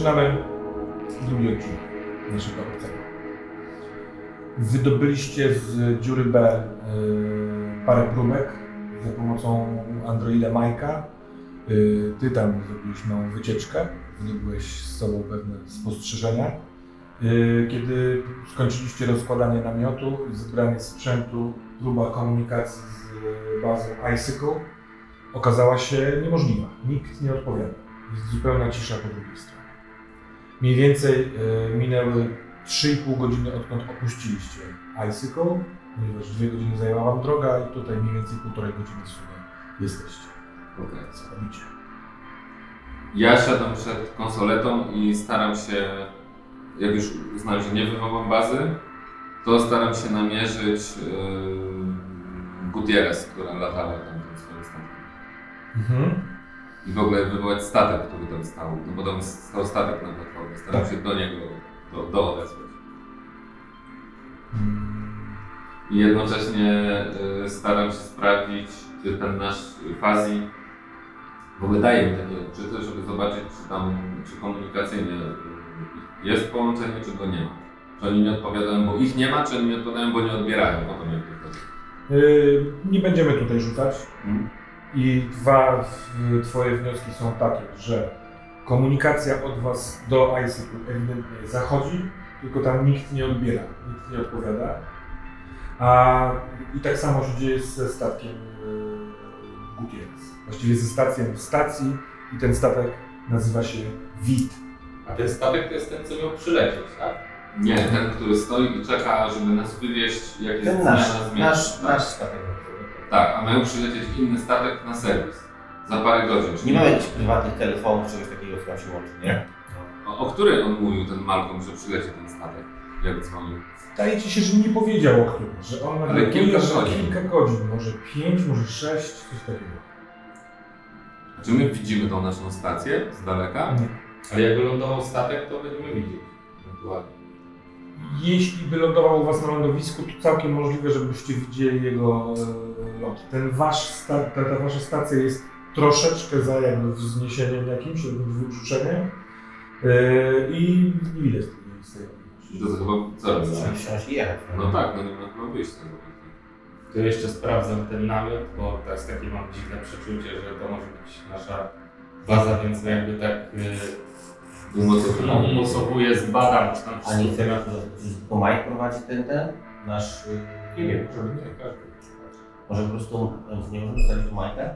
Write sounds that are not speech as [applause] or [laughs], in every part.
Zaczynamy drugi odcinek naszego obcego. Wydobyliście z dziury B y, parę próbek za pomocą androida Majka. Y, ty tam zrobiłeś małą wycieczkę, wydobyłeś z sobą pewne spostrzeżenia. Y, kiedy skończyliście rozkładanie namiotu zebranie sprzętu, próba komunikacji z bazą Icicle okazała się niemożliwa. Nikt nie odpowiada. Jest zupełna cisza po drugiej stronie. Mniej więcej y, minęły 3,5 godziny odkąd opuściliście Icicle, ponieważ 2 godziny zajęła wam droga i tutaj mniej więcej półtorej godziny w sumie jesteście. Okej. Robicie? Ja siadam przed konsoletą i staram się, jak już uznałem, że nie wywołam bazy, to staram się namierzyć yy, Gutierrez, która latała tam tym swoim statkiem. Mhm. I w ogóle wywołać statek, który tam stał, no bo tam stał statek na platformie. Staram Tak. się do niego do, do odezwać. Mm, I jednocześnie y, staram się sprawdzić, czy ten nasz Fazi w ogóle daje mi takie odczyty, żeby zobaczyć, czy tam, czy komunikacyjnie y, jest połączenie, czy go nie ma. Czy oni nie odpowiadają, bo ich nie ma, czy oni nie odpowiadają, bo nie odbierają. O to mnie chodzi. y, nie będziemy tutaj rzucać. Mhm. I dwa twoje wnioski są takie, że komunikacja od was do ICQ ewidentnie zachodzi, tylko tam nikt nie odbiera, nikt nie odpowiada. A i tak samo się dzieje ze statkiem yy, Gutierrez. Właściwie ze stacją w stacji i ten statek nazywa się WIT. A ten statek to jest ten, co miał przylecieć, tak? Nie, ten, który stoi i czeka, żeby nas wywieźć, jak jest Ten zmiana nasz, zmiana. nasz, tak. nasz statek. Tak, a mają przylecieć inny statek na serwis. Za parę godzin. Nie mamy jakichś prywatnych telefonów, czegoś takiego, co tam się łączy, nie? O, o której on mówił, ten Malcolm, że przyleci ten statek? Jak dzwonił? Wydaje ci się, że nie powiedział o którym, że on Ale nawiasuje, kilka że godzin. kilka godzin, może pięć, może sześć, coś takiego. Czy my widzimy tą naszą stację z daleka? Nie. Ale jak wylądował statek, to będziemy widzieć. Ewentualnie. Jeśli by lądował u Was na lądowisku, to całkiem możliwe, żebyście widzieli jego e, lot. Ten wasz sta, ta, ta Wasza stacja jest troszeczkę za jakby wzniesieniem jakimś, jakimś wybrzuszeniem e, i nie widać tej, z odległości. To chyba co robisz? Musimy wsiąść i jechać. No tak, no nie ma chyba wyjścia. To jeszcze sprawdzam ten namiot, bo teraz takie mam dziwne przeczucie, że to może być nasza baza, więc jakby tak yy, Umocowuję, zbadam, czy tam A nie chcemy, bo Mike prowadzi ten, ten, nasz... y, Nie wiem, może być nie każdy. Może po prostu y, nie możemy wstawić tu Mike'a?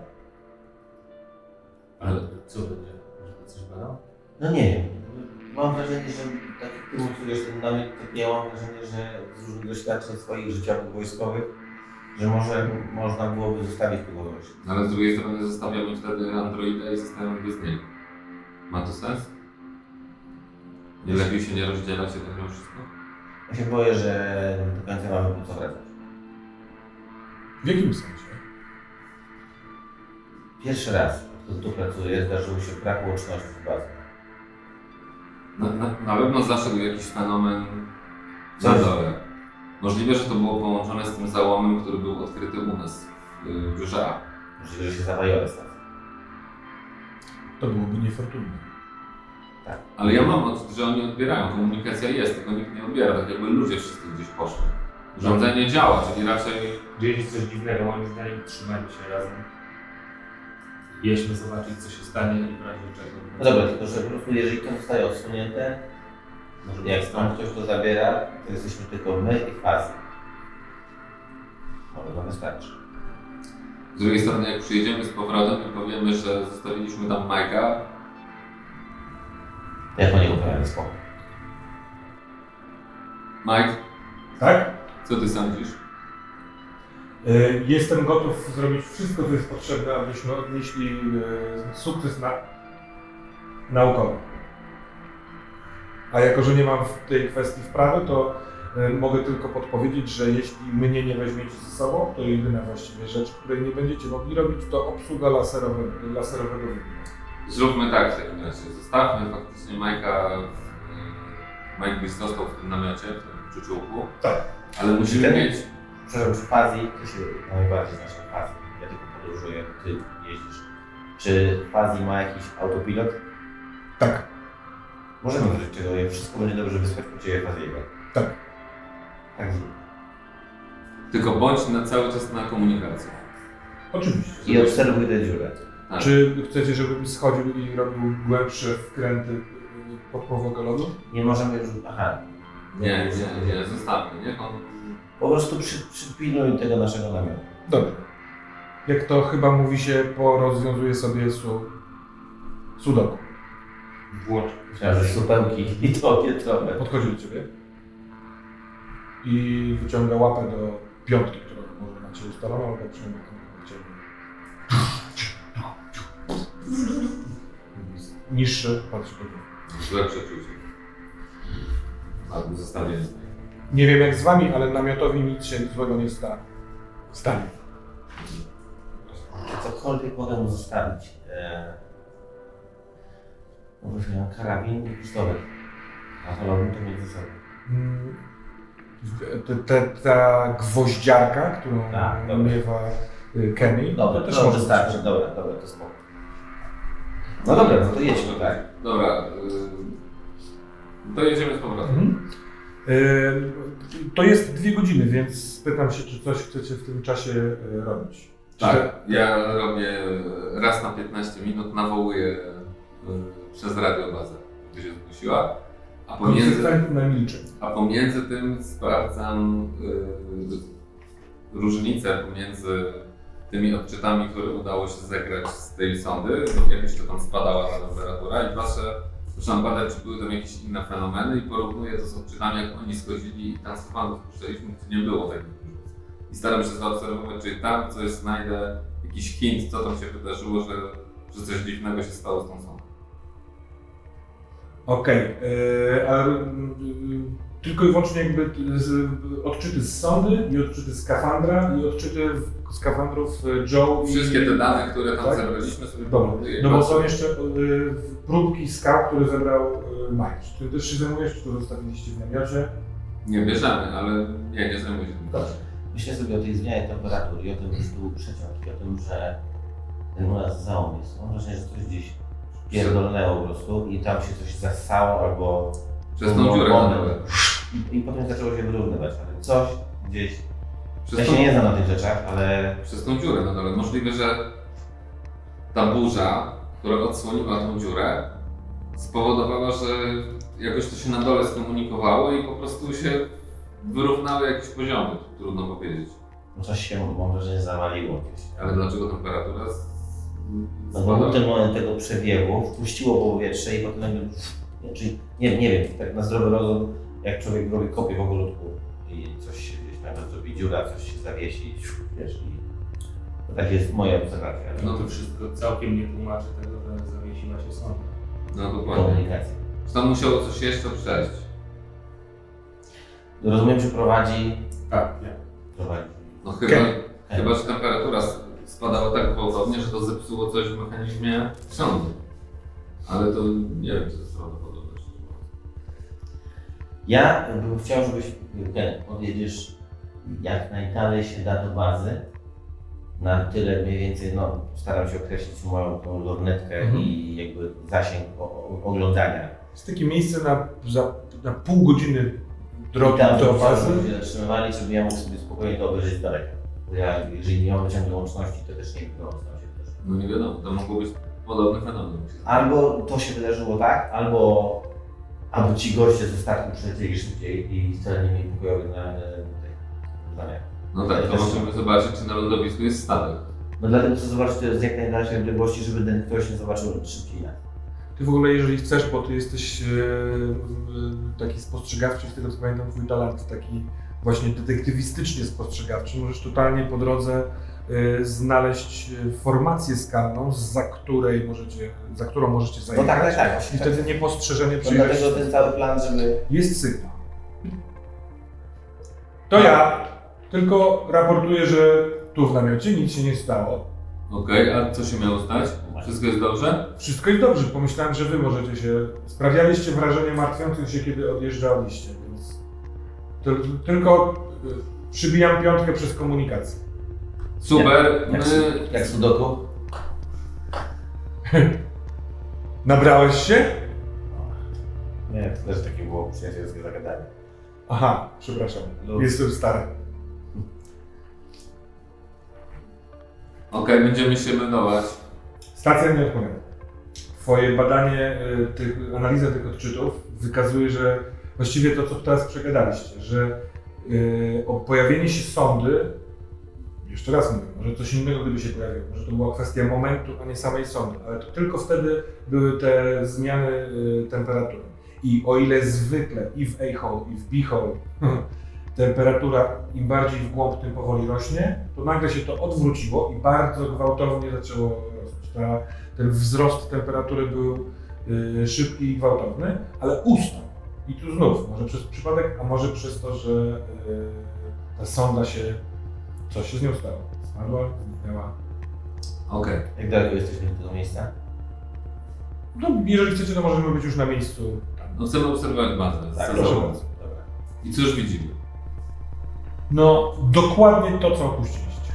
Ale co będzie? Może to coś badał? No nie wiem. Mam wrażenie, że tak jak ty mówisz ten namiot, tak ja mam wrażenie, że z różnych doświadczeń swoich życiowych wojskowych, że może można byłoby zostawić tu kogoś. No ale z drugiej strony zostawiamy wtedy Androida i zostajemy bez niego. Ma to sens? Nie lepiej się nie rozdzielać jednak mimo wszystko? Ja się boję, że do końca mamy po co wracać. W jakim sensie? Pierwszy raz, odkąd tu pracuję, zdarzył się brak łączności z bazą. Na, na, na pewno zaszedł jakiś fenomen dole. Możliwe, że to było połączone z tym załomem, który był odkryty u nas w A. Możliwe, że się zawaliła stacja. To byłoby niefortunne. Ale ja mam odczucie, że oni odbierają. Komunikacja jest, tylko nikt nie odbiera. Tak jakby ludzie wszyscy gdzieś poszli. Urządzenie działa, czyli raczej Dzieje się coś dziwnego, moim zdaniem trzymajmy się razem. Jedźmy zobaczyć, co się stanie i w razie czego. No dobra, tylko że po prostu jeżeli to zostaje odsunięte, może jak być tam ktoś to zabiera, to jesteśmy tylko my i fazy. Może nam wystarczy. Z drugiej strony, jak przyjedziemy z powrotem i powiemy, że zostawiliśmy tam Majka, Jak po niego pojawi spokój. Mike, Tak? co ty sądzisz? E, Jestem gotów zrobić wszystko, co jest potrzebne, abyśmy odnieśli e, sukces na, naukowy. A jako, że nie mam w tej kwestii wprawy, to e, mogę tylko podpowiedzieć, że jeśli mnie nie weźmiecie ze sobą, to jedyna właściwie rzecz, której nie będziecie mogli robić, to obsługa laserowe, laserowego wybuchu. Zróbmy tak w takim razie. Zostawmy faktycznie Majka. w- Mike by został w tym namiocie, w tym przyczółku. Tak. Ale musimy Ten- mieć. Przepraszam, czy Fazi, ty się najbardziej znasz na Fazi. Ja tylko podróżuję, ty jeździsz. Czy Fazi ma jakiś autopilot? Tak, Możemy wrócić czego, jak wszystko będzie dobrze wysłać po Ciebie Faziego. tak. Tak. Tylko bądź na cały czas na komunikacji. Oczywiście. I obserwuj tę dziurę. Tak. Czy chcecie, żebym schodził i robił głębsze wkręty pod powogę lodu? Nie możemy już... Aha. Nie, nie, nie, zostawmy. Niech on... Po prostu przy, przypilnuj tego naszego namiotu. Dobrze. Jak to chyba mówi się, porozwiązuje sobie su... sudoku. Włącz. Że supełki i to pietrowe. Podchodzi do ciebie i wyciąga łapę do piątki, którą może macie ustaloną, albo przynajmniej Niższy, górę. Złe przeczucie. Albo zostawienie. Nie wiem jak z wami, ale namiotowi nic się złego nie sta... stanie. Cokolwiek mogę mu zostawić. E... No właśnie, mam karabin i pistolet. A wolałbym to mieć ze sobą. Mm, te- te- Ta gwoździarka, którą Tak, miewa y, Kenny, Dobra, to to też może wystarczy. Dobra, dobra, to spoko. No dobra, no to jedźmy, tak? Dobra. To jedziemy z powrotem. Mhm. Y, To jest dwie godziny, więc pytam się, czy coś chcecie w tym czasie y, robić. Czy Tak, ja robię raz na 15 minut, nawołuję yy, przez radio bazę, gdy się zgłosiła. A pomiędzy, a pomiędzy tym sprawdzam yy, różnicę pomiędzy tymi odczytami, które udało się zegrać z tej sondy, jak jeszcze tam spadała ta temperatura i patrzę, zaczynam badać, czy były tam jakieś inne fenomeny i porównuję to z odczytami, jak oni schodzili i tam z fanów puszczaliśmy, gdzie nie było takich. I staram się zaobserwować, czy tam coś znajdę, jakiś hint, co tam się wydarzyło, że, że coś dziwnego się stało z tą sondą. Okej, y, ale y, tylko i wyłącznie jakby z, odczyty z sondy i odczyty z skafandra i odczyty w- skafandrów y, Joe Wszystkie i... te dane, które tam Tak? zebraliśmy sobie Dobra, no bo są jeszcze y, próbki skał, które zebrał y, Mike. Czy ty też się zajmujesz, czy to zostawiliście w namiocie? Nie bierzemy, ale nie, nie zajmuję się tym. Dobrze. Myślę sobie o tej zmianie temperatury i o tym, że był przeciąg i o tym, że ten u nas załom jest. Mam wrażenie, że coś gdzieś pierdolnęło po prostu i tam się coś zassało albo... Przez tą dziurę. I, potem zaczęło się wyrównywać, coś gdzieś... Przez Ja tą- się nie znam na tych rzeczach, ale... przez tą dziurę na dole. Możliwe, że ta burza, która odsłoniła tą dziurę, spowodowała, że jakoś to się na dole skomunikowało i po prostu się wyrównały jakieś poziomy, trudno powiedzieć. no Coś się, mam wrażenie, zawaliło gdzieś. Ale dlaczego temperatura No bo był ten moment tego przewiewu, wpuściło powietrze i potem nagle... Czyli, nie, nie wiem, tak na zdrowy rozum, jak człowiek robi kopię w ogólutku i coś się gdzieś nawet zrobi dziura, coś się zawiesi, wiesz, i to tak jest moja obserwacja. No to wszystko całkiem nie tłumaczy tego, że zawiesiła się sonda. No dokładnie. komunikacja. Czy tam musiało coś jeszcze przejść? Rozumiem, że prowadzi... Tak, nie. prowadzi. No chyba, chyba że temperatura spadała tak gwałtownie, że to zepsuło coś w mechanizmie sądu. Ale to nie wiem, czy to jest. Ja bym chciał, żebyś Ken, odjedziesz jak najdalej się da do bazy. Na tyle mniej więcej, no staram się określić moją tą lornetkę Mhm. i jakby zasięg o, o, oglądania. Jest takie miejsce na, za, na pół godziny I drogi tam do bazy. żeby się zatrzymywali, żeby ja mógł sobie spokojnie to obejrzeć z daleka. Bo ja, jeżeli nie mam ciągle łączności, to też nie wiem, co się wydarzy. No nie wiadomo, to mogło być podobny fenomen. Albo to się wydarzyło tak, albo, albo ci goście ze statku przylecieli szybciej i wcale nie mieli pokojowych na, na, na tych zamiarach. No tak, to możemy zobaczyć, czy na lądowisku jest statek. No dlatego chcę zobaczyć to z jak najdalszej odległości, żeby ten ktoś nie zobaczył szybciej nas. Ty w ogóle, jeżeli chcesz, bo ty jesteś e, taki spostrzegawczy, z tego co pamiętam, twój talent taki właśnie detektywistycznie spostrzegawczy, możesz totalnie po drodze znaleźć e, formację skalną, za której możecie, za którą możecie No zajechać. tak, tak, tak. I wtedy niepostrzeżenie No przyjdziesz. dlatego ten cały plan, żeby... Jest sygnał. To ja, tylko raportuję, że tu w namiocie nic się nie stało. Okej, a co się miało stać? Wszystko jest dobrze? Wszystko jest dobrze. Pomyślałem, że wy możecie się. Sprawialiście wrażenie martwiących się, kiedy odjeżdżaliście, więc. tyl- Tylko y, przybijam piątkę przez komunikację. Super, Jak, my... jak sudoku? [laughs] Nabrałeś się? Nie, to też takie było przyjacielskie zagadanie. Aha, przepraszam. Luz. Jestem stary. Okej, będziemy się meldować. Stacja nie odpowiada. Twoje badanie, y, tych, analiza tych odczytów wykazuje, że właściwie to, co teraz przegadaliście, że y, o pojawienie się sondy, jeszcze raz mówię, może coś innego gdyby się pojawiło, może to była kwestia momentu, a nie samej sondy, ale to tylko wtedy były te zmiany y, temperatury. I o ile zwykle i w A-hole, i w B-hole [laughs] temperatura im bardziej w głąb, tym powoli rośnie, to nagle się to odwróciło i bardzo gwałtownie zaczęło rosnąć. Ta, ten wzrost temperatury był y, szybki i gwałtowny, ale ustał. I tu znów, może przez przypadek, a może przez to, że y, ta sonda się, coś się z nią stało. Spadła, zniknęła. Okej. Jak daleko jesteśmy do tego miejsca? No, jeżeli chcecie, to możemy być już na miejscu. Tam. No chcemy obserwować bazę. Tak, proszę bardzo. Dobra. I cóż widzimy? No, dokładnie to, co opuściliście.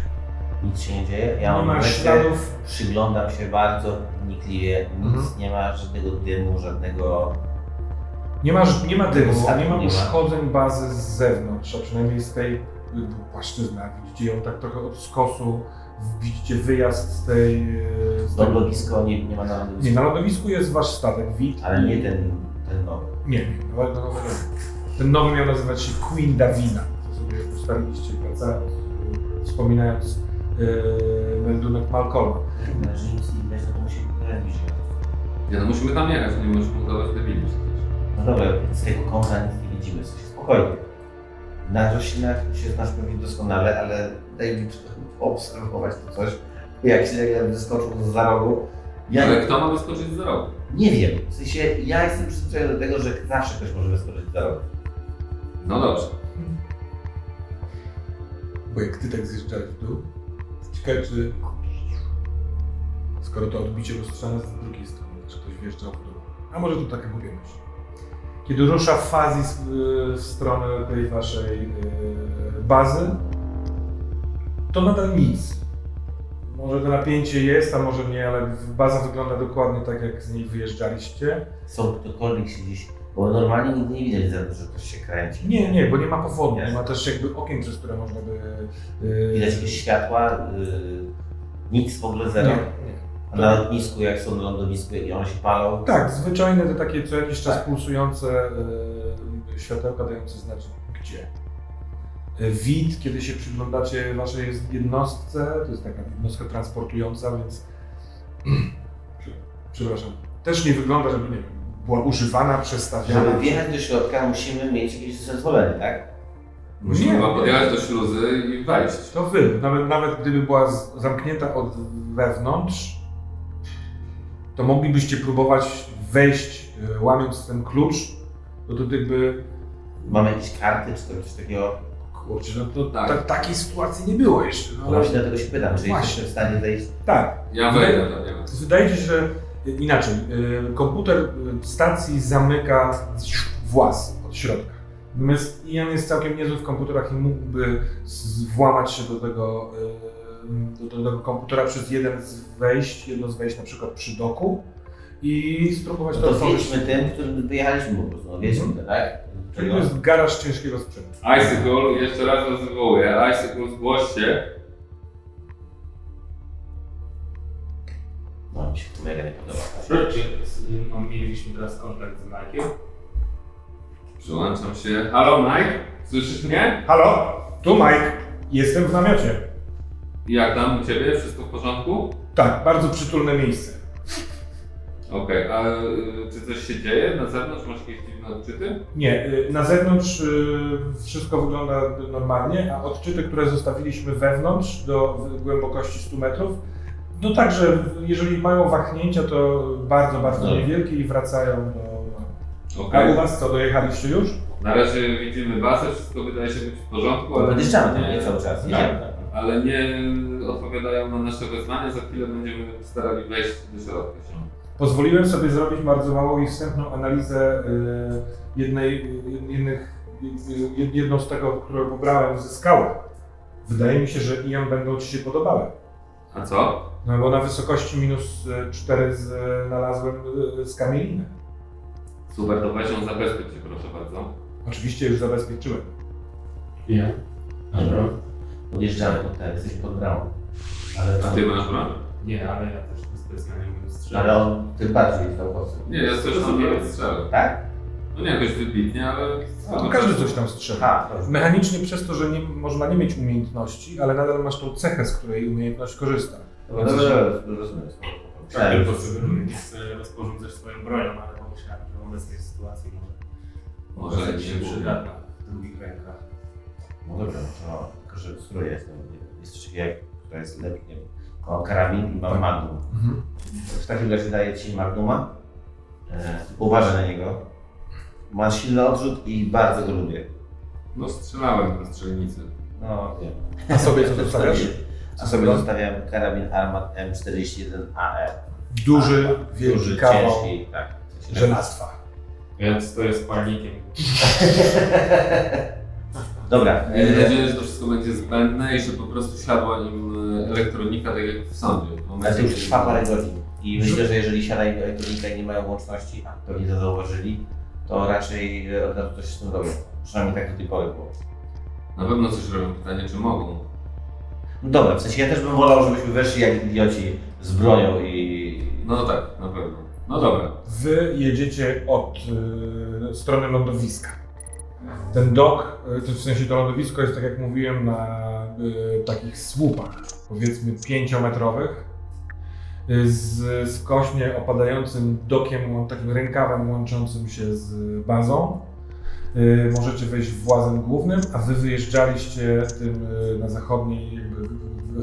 Nic się nie dzieje. Ja nie mam ma śladów. Przyglądam się bardzo wnikliwie. Nic Mhm. nie ma, żadnego dymu, żadnego... Nie ma, nie ma dymu, Statku nie ma nie ma. uszkodzeń bazy z zewnątrz, a przynajmniej z tej y, płaszczyzny. jak Widzicie ją tak trochę od skosu, widzicie wyjazd z tej... y, Z tego- Lądowisko nie, nie ma na Nie, lądowisku. na lądowisku jest wasz statek, WIT. Ale nie ten, ten nowy. Nie, nie, nowego, nowego. nie. Ten nowy miał nazywać się Queen Davina, co sobie ustaliliście wracając, wspominając yy, meldunek Malcolma. Że nic nie no to musi być telewizja. Nie no, musimy tam jechać, nie możemy udawać przecież. No dobra, z tego kąta nic nie widzimy, coś spokojnie. Na roślinach się znasz pewnie doskonale, ale daj mi obserwować to coś. Jak się nagle wyskoczył za rogu. Ja Ale kto ma wyskoczyć z rogu? nie wiem, w sensie ja jestem przyzwyczajony do tego, że zawsze ktoś może wyskoczyć za rogu. No dobrze. Bo jak ty tak zjeżdżałeś w dół, ciekawe czy... Skoro to odbicie lustrzane z drugiej strony, czy ktoś wjeżdżał w dół. A może to taka głupia myśl. Kiedy rusza w fazji z- y, w stronę tej waszej y, bazy, to nadal nic. Może to napięcie jest, a może nie, ale baza wygląda dokładnie tak, jak z niej wyjeżdżaliście. Są ktokolwiek się gdzieś, bo normalnie nigdy nie widać, za- że ktoś się kręci. Nie, nie, bo nie ma powodu, nie ma też jakby okien, przez które można by... y, Widać jakieś światła, yy, nic w ogóle zero. Nie, nie. A na lotnisku, jak są na lądowisku i one się palą, Tak, zwyczajne te takie co jakiś czas Tak. pulsujące y, światełka dające znać gdzie. Y, Wid, kiedy się przyglądacie waszej jednostce, to jest taka jednostka transportująca, więc [clears throat] przepraszam, też nie wygląda, żeby nie wiem, była używana, przestawiana. żeby wjechać do środka musimy mieć jakieś zezwolenie, tak? Musimy Nie. chyba podjechać do śluzy i wejść. To wy, nawet, nawet gdyby była zamknięta od wewnątrz, to moglibyście próbować wejść, y, łamiąc ten klucz, no to jakby Mamy jakieś karty czy to- coś takiego. Kurczę, no to Tak. ta, takiej sytuacji nie było jeszcze. No, No właśnie dlatego się pytam, czy jesteśmy w stanie wejść. tak, Ja wejdę do niego. wydaje się, że inaczej. y, Komputer y, stacji zamyka włas od środka. Natomiast Ian jest całkiem niezły w komputerach i mógłby włamać się do tego, do, do tego komputera przez jeden z wejść, jedno z wejść na przykład przy doku i spróbować No to to otworzyć. wjedźmy tym, którym wyjechaliśmy po prostu. No wiedźmy Mhm. to, tak? Czyli to jest garaż ciężkiego sprzętu. Icicle, jeszcze raz was wywołuję. Icicle, zgłoś się. No mi się to mega nie podoba. Czy no, mieliśmy teraz kontakt z Mike'iem? Przyłączam się. Halo Mike, słyszysz mnie? Halo, tu Mike, jestem w namiocie. Jak tam u Ciebie? Wszystko w porządku? Tak, bardzo przytulne miejsce. Okej, a y, czy coś się dzieje na zewnątrz? Masz jakieś dziwne odczyty? Nie, y, na zewnątrz y, wszystko wygląda normalnie, a odczyty, które zostawiliśmy wewnątrz do głębokości 100 metrów, no także jeżeli mają wahnięcia, to bardzo, bardzo No. niewielkie i wracają do... A Okej. u Was co, dojechaliście już? Na razie widzimy bazę, wszystko wydaje się być w porządku, ale podjeżdżamy tam nie cały czas. Tak, jedziemy. Ale nie odpowiadają na nasze wezwania. Za chwilę będziemy starali wejść do środka się. Pozwoliłem sobie zrobić bardzo małą i wstępną analizę y, jednej, jednych, jed- jedną z tego, którą pobrałem ze skały. Wydaje mi się, że Ian będą Ci się podobały. A co? No bo na wysokości minus 4 znalazłem y, skamieliny. Super, to weź ją zabezpiecz proszę bardzo. Oczywiście już zabezpieczyłem. Ja. Dobra. Podjeżdżamy pod ten, jesteś pod bramą. Ale, A ty masz broń? Nie, ale ja też specjalnie umiem strzelać. ale on tym bardziej jest naukowcy. Nie, ja coś tam nie strzelę. Tak? No nie jakoś wybitnie, ale... No, każdy coś tam strzela. Dobrze. Mechanicznie przez to, że nie, można nie mieć umiejętności, ale nadal masz tą cechę, z której umiejętność korzysta. Dobra, dobrze, rozumiem. Tak, tylko sugeruję, chcę rozporządzać swoją bronią, ale pomyślałem, że w obecnej sytuacji może, Może może się się przyda. przydatna w drugich rękach. No dobrze, no, tylko że skóra jest, no, nie- jest coś jak- która jest lepiej, nie wiem. Mam karabin i mam magnum. Mhm. W takim razie daję Ci magnuma. E, uważaj na niego. Ma silny odrzut i bardzo go lubię. No strzelałem do strzelnicy. No wiem. A sobie co [laughs] zostawiasz? A sobie zostawiam karabin Armat M41AE. Duży, wielki Duży, kawał ciężki, tak. żelastwa. Ja stoję z palnikiem. [laughs] Dobra. Mam E, nadzieję, że to wszystko będzie zbędne i że po prostu siadła nim e, elektronika, tak jak w sądzie. Ale to już trwa parę godzin. I myślę, że jeżeli siadają do elektronika i nie mają łączności, a pewnie to zauważyli, to raczej e, od razu coś z tym robią. Przynajmniej tak do tej pory było. Na pewno coś robią. Pytanie, czy mogą. No dobra, w sensie ja też bym wolał, żebyśmy weszli jak idioci z bronią i... No tak, na pewno. No dobra. Wy jedziecie od y, strony lądowiska. Ten dok, to w sensie to lądowisko jest tak jak mówiłem na y, takich słupach, powiedzmy pięciometrowych, y, z skośnie opadającym dokiem, takim rękawem łączącym się z bazą. Y, możecie wejść włazem głównym, a wy wyjeżdżaliście tym na zachodniej jakby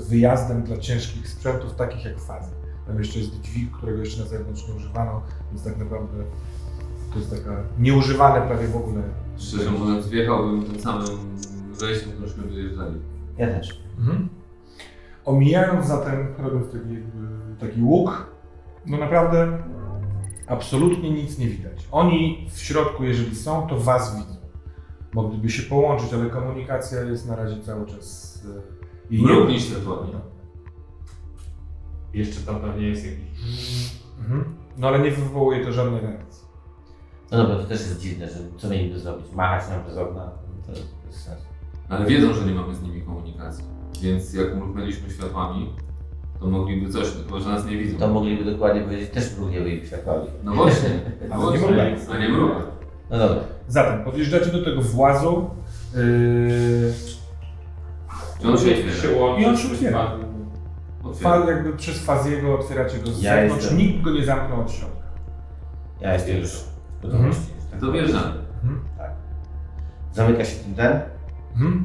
wyjazdem dla ciężkich sprzętów, takich jak fazy. Tam jeszcze jest dźwig, którego jeszcze na zewnątrz nie używano, więc tak naprawdę to jest taka nieużywane prawie w ogóle. Szczerze mówiąc, wjechałbym tym samym wejściem, któreśmy wyjeżdżali. Ja też. Mhm. Omijając zatem, robiąc taki, taki łuk, no naprawdę absolutnie nic nie widać. Oni w środku, jeżeli są, to was widzą. Mogliby się połączyć, ale komunikacja jest na razie cały czas... e, jej nie- Mrugnij światłami. Jeszcze tam pewnie jest jakiś... Mhm. No ale nie wywołuje to żadnej reakcji. No dobra, to też jest dziwne, że co mieliby zrobić? Machać nam przez okna? To jest bez sensu. Ale wiedzą, że nie mamy z nimi komunikacji. Więc jak mrugnęliśmy światłami, to mogliby coś, tylko że nas nie widzą. To mogliby dokładnie powiedzieć, też mrugniemy im światłami. No właśnie. [laughs] Ale No nie właśnie. mruga. A nie mruga. No dobra. Zatem podjeżdżacie do tego włazu. Yy, Czy on się się otwiera? łączy I on się otwiera. Fal jakby przez Faziego otwieracie go z Ja zewnątrz, jestem- nikt go nie zamknął od środka. Ja jestem już tak To wjeżdżamy. Tak. Zamyka się ten ten. Mhm.